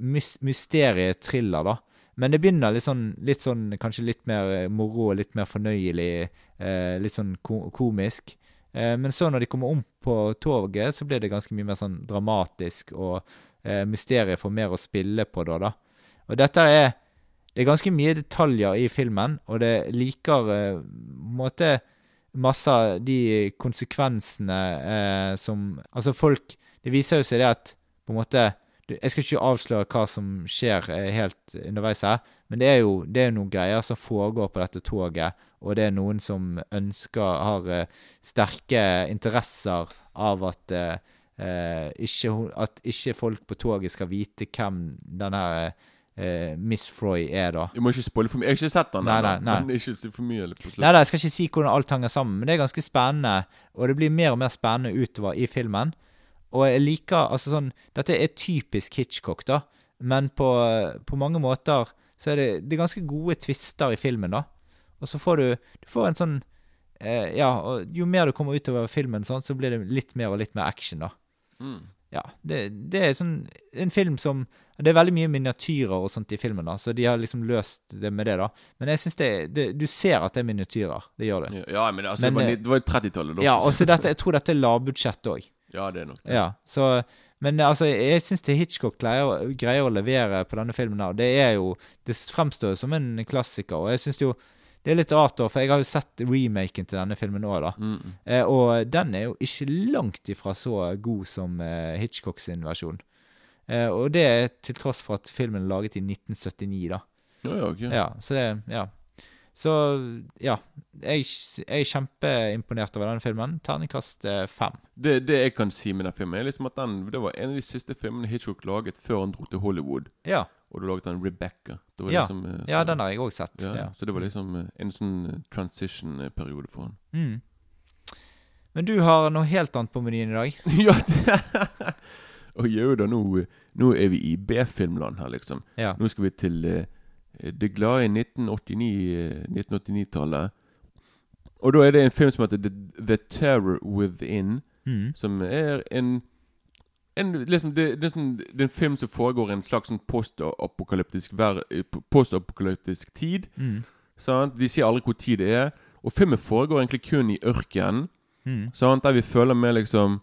mys mysterietriller, da. Men det begynner litt sånn, litt sånn kanskje litt mer moro litt mer fornøyelig. Eh, litt sånn ko komisk. Eh, men så når de kommer om på toget, så blir det ganske mye mer sånn dramatisk, og eh, mysteriet får mer å spille på da, da. Og dette er Det er ganske mye detaljer i filmen, og det liker eh, måte masse av de konsekvensene eh, som Altså, folk Det viser jo seg det at på en måte Jeg skal ikke avsløre hva som skjer eh, helt underveis her, men det er jo det er noen greier som foregår på dette toget, og det er noen som ønsker Har eh, sterke interesser av at eh, eh, ikke, at ikke folk på toget skal vite hvem denne eh, Miss Froy er, da.
Jeg må ikke spoile for mye. Jeg har ikke sett den
Nei, nei, nei.
men ikke si for mye på slutten.
Nei, nei, jeg skal ikke si hvordan alt henger sammen, men det er ganske spennende. Og det blir mer og mer spennende utover i filmen. Og jeg liker altså sånn Dette er typisk Hitchcock, da. Men på, på mange måter så er det, det er ganske gode twister i filmen, da. Og så får du Du får en sånn eh, Ja, og jo mer du kommer utover filmen, sånn, så blir det litt mer og litt mer action, da.
Mm.
Ja, det, det er sånn en film som Det er veldig mye miniatyrer og sånt i filmen, da, så de har liksom løst det med det, da. Men jeg syns det, det Du ser at det er miniatyrer. Det gjør det.
Ja, men altså,
Men,
det var, jo var 30-tallet, da.
Ja, og så Jeg tror dette er lavbudsjett òg.
Ja, det er nok det.
Ja, så Men altså, jeg syns Hitchcock greier, greier å levere på denne filmen her. Det er jo Det fremstår som en klassiker, og jeg syns jo det er litt rart, da, for jeg har jo sett remaken til denne filmen òg,
mm.
Eh, og den er jo ikke langt ifra så god som eh, Hitchcock sin versjon. Eh, og det er til tross for at filmen er laget i 1979, da.
Ja, ja, okay.
Ja, så det Ja. Så ja. Jeg, jeg er kjempeimponert over denne filmen. Terningkast eh, fem.
Det, det jeg kan si med den filmen, er liksom at den, det var en av de siste filmene Hitchcock laget før han dro til Hollywood.
Ja,
Og du laget den Rebecca. Det var
Ja.
liksom, eh,
ja den har jeg òg sett.
ja,
Ja.
Så det var liksom eh, en sånn transition-periode for han.
Mm. Men du har noe helt annet på menyen i dag.
ja, det Og jo da, nå, nå er vi i B-filmland her, liksom.
Ja.
Nå skal vi til det glade 1989-tallet. 1989-tallet. Og da er det en film som heter The, The Terror Within,
Mm.
som er en en, liksom, det, det, sånn, det er en film som foregår i en slags sånn postapokalyptisk eh, tid.
Mm.
De sier aldri hvor tid det er. Og filmen foregår egentlig kun i ørkenen.
Mm.
Der vi føler med liksom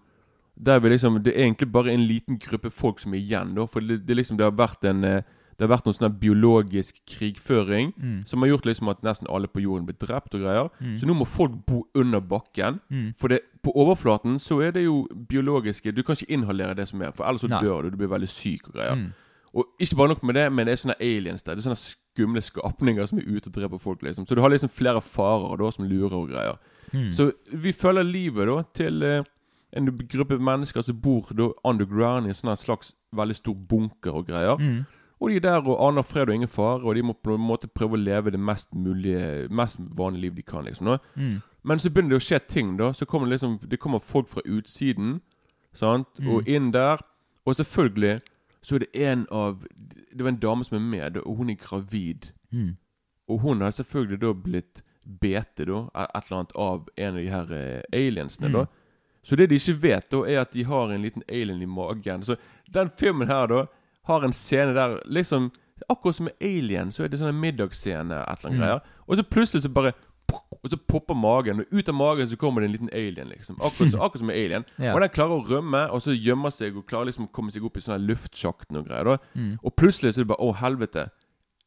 Der vi liksom Det er egentlig bare en liten gruppe folk som er igjen. Da, for det, det, liksom, det har vært en eh, Det har vært noen sånn biologisk krigføring
Mm.
som har gjort liksom at nesten alle på jorden blir drept og greier.
Mm.
Så nå må folk bo under bakken.
Mm.
For det, på overflaten så er det jo biologiske Du kan ikke inhalere det som er, for ellers så
Nei.
dør du. Du blir veldig syk og greier.
Mm.
Og ikke bare nok med det, men det er sånne aliens der. Det er sånne skumle skapninger som er ute og dreper folk. liksom Så du har liksom flere farer da som lurer og greier.
Mm.
Så vi følger livet da til eh, en gruppe mennesker som bor da underground i en sånn slags veldig stor bunker og greier.
Mm.
Og de er der og aner fred og ingen fare, og de må på en måte prøve å leve det mest mulige Mest vanlige liv de kan. liksom.
Mm.
Men så begynner det å skje ting, da. Så kommer det liksom Det kommer folk fra utsiden, sant,
Mm.
og inn der. Og selvfølgelig så er det en av Det var en dame som er med, og hun er gravid.
Mm.
Og hun har selvfølgelig da blitt bete, da, et eller annet av en av de her eh, aliensene,
Mm.
da. Så det de ikke vet, da, er at de har en liten alien i magen. Så den filmen her, da, har en scene der liksom Akkurat som med Alien, så er det sånn en middagsscene, et eller annet
Mm.
greier. Og så plutselig så bare Og så popper magen, og ut av magen så kommer det en liten alien, liksom. Akkurat, så, akkurat som med Alien.
Ja.
Og den klarer å rømme, og så gjemmer seg og klarer liksom å komme seg opp i sånne luftsjakten og greier. da
Mm.
Og plutselig så er det bare Å, helvete.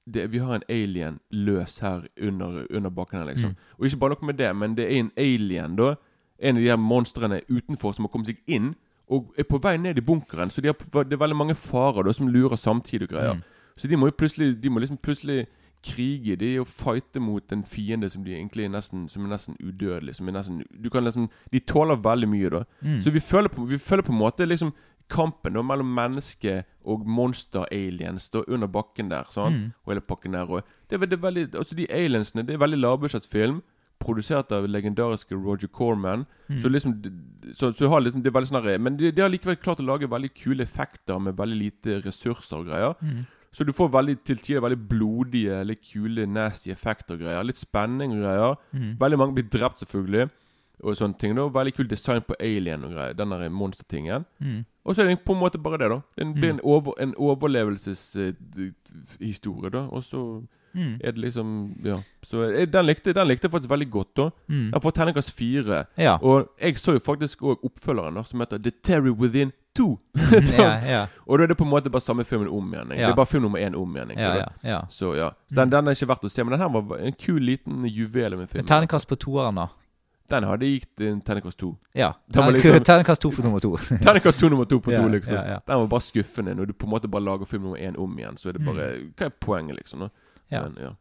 Det, vi har en alien løs her under, under bakken her, liksom.
Mm.
Og ikke bare noe med det, men det er en alien, da. En av de her monstrene utenfor som har kommet seg inn, og er på vei ned i bunkeren. Så de har, det er veldig mange farer da som lurer samtidig og greier.
Mm.
Så de må jo plutselig De må liksom plutselig krige. De og fighte mot en fiende som de egentlig er nesten Som er nesten udødelig. Som er nesten Du kan liksom De tåler veldig mye, da.
Mm.
Så vi føler, på, vi føler på en måte liksom kampen da mellom menneske og monster-aliens da under bakken der. Sånn,
Mm.
Og hele pakken der. Og det er, det er veldig, altså De aliensene Det er veldig lavbudsjettfilm. Produsert av legendariske Roger Corman.
Mm.
Så liksom Så, så har liksom, det er veldig sånn Men de, de har likevel klart å lage veldig kule effekter med veldig lite ressurser og greier.
Mm.
Så du får veldig til tider veldig blodige, litt kule, nasty effekter og greier. Litt spenning og greier.
Mm.
Veldig mange blir drept, selvfølgelig. Og sånne ting da Veldig kul design på Alien og greier. Den monstertingen.
Mm.
Og så er det på en måte bare det, da. Det blir
Mm.
en, over, en overlevelseshistorie, da. Og så
Mm.
er det liksom Ja. Så eh, den likte, den likte jeg faktisk veldig godt, da.
Mm.
Den får terningkast fire.
Ja.
Og jeg så jo faktisk òg oppfølgeren, da, som heter The Terry Within 2.
ja, ja,
Og da er det på en måte bare samme filmen om igjen. Det er bare film nummer én om igjen.
ja, ja, ja.
Så ja. Den, den er ikke verdt å se, men den her var en kul liten juvel med filmen. film.
Terningkast på toeren, da.
Den hadde gitt en terningkast to.
Ja.
Liksom-
Terningkast to for nummer to.
Terningkast to nummer to på to, liksom. Den var bare skuffende. Når du på en måte bare lager film nummer én om igjen, så er det bare Hva er poenget, liksom? Da?
Ja.
Men, ja.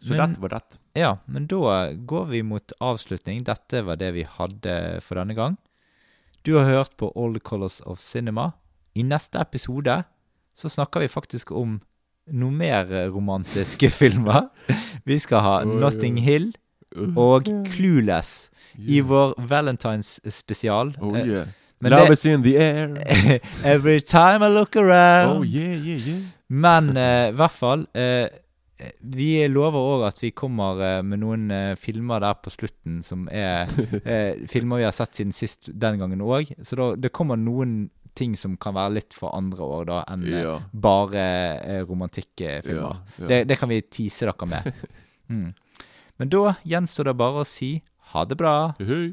Så
Men-
dette var det.
Ja, men da går vi mot avslutning. Dette var det vi hadde for denne gang. Du har hørt på All the Colors of Cinema. I neste episode så snakker vi faktisk om noe mer romantiske filmer. Vi skal ha Notting. Hill og Clueless i vår Valentines spesial.
Oh yeah.
Men
Love is in the air.
Every time I look around.
Oh yeah, yeah, yeah.
Men i i hvert fall uh, Vi lover òg at vi kommer uh, med noen eh, filmer der på slutten som er eh, filmer vi har sett siden sist den gangen òg. Så da, det kommer noen ting som kan være litt for andre år da enn eh,
Ja.
bare eh, romantikkfilmer.
Ja, ja.
Det, det kan vi tease dere med. Mm. Men da gjenstår det bare å si ha det bra.
Hei.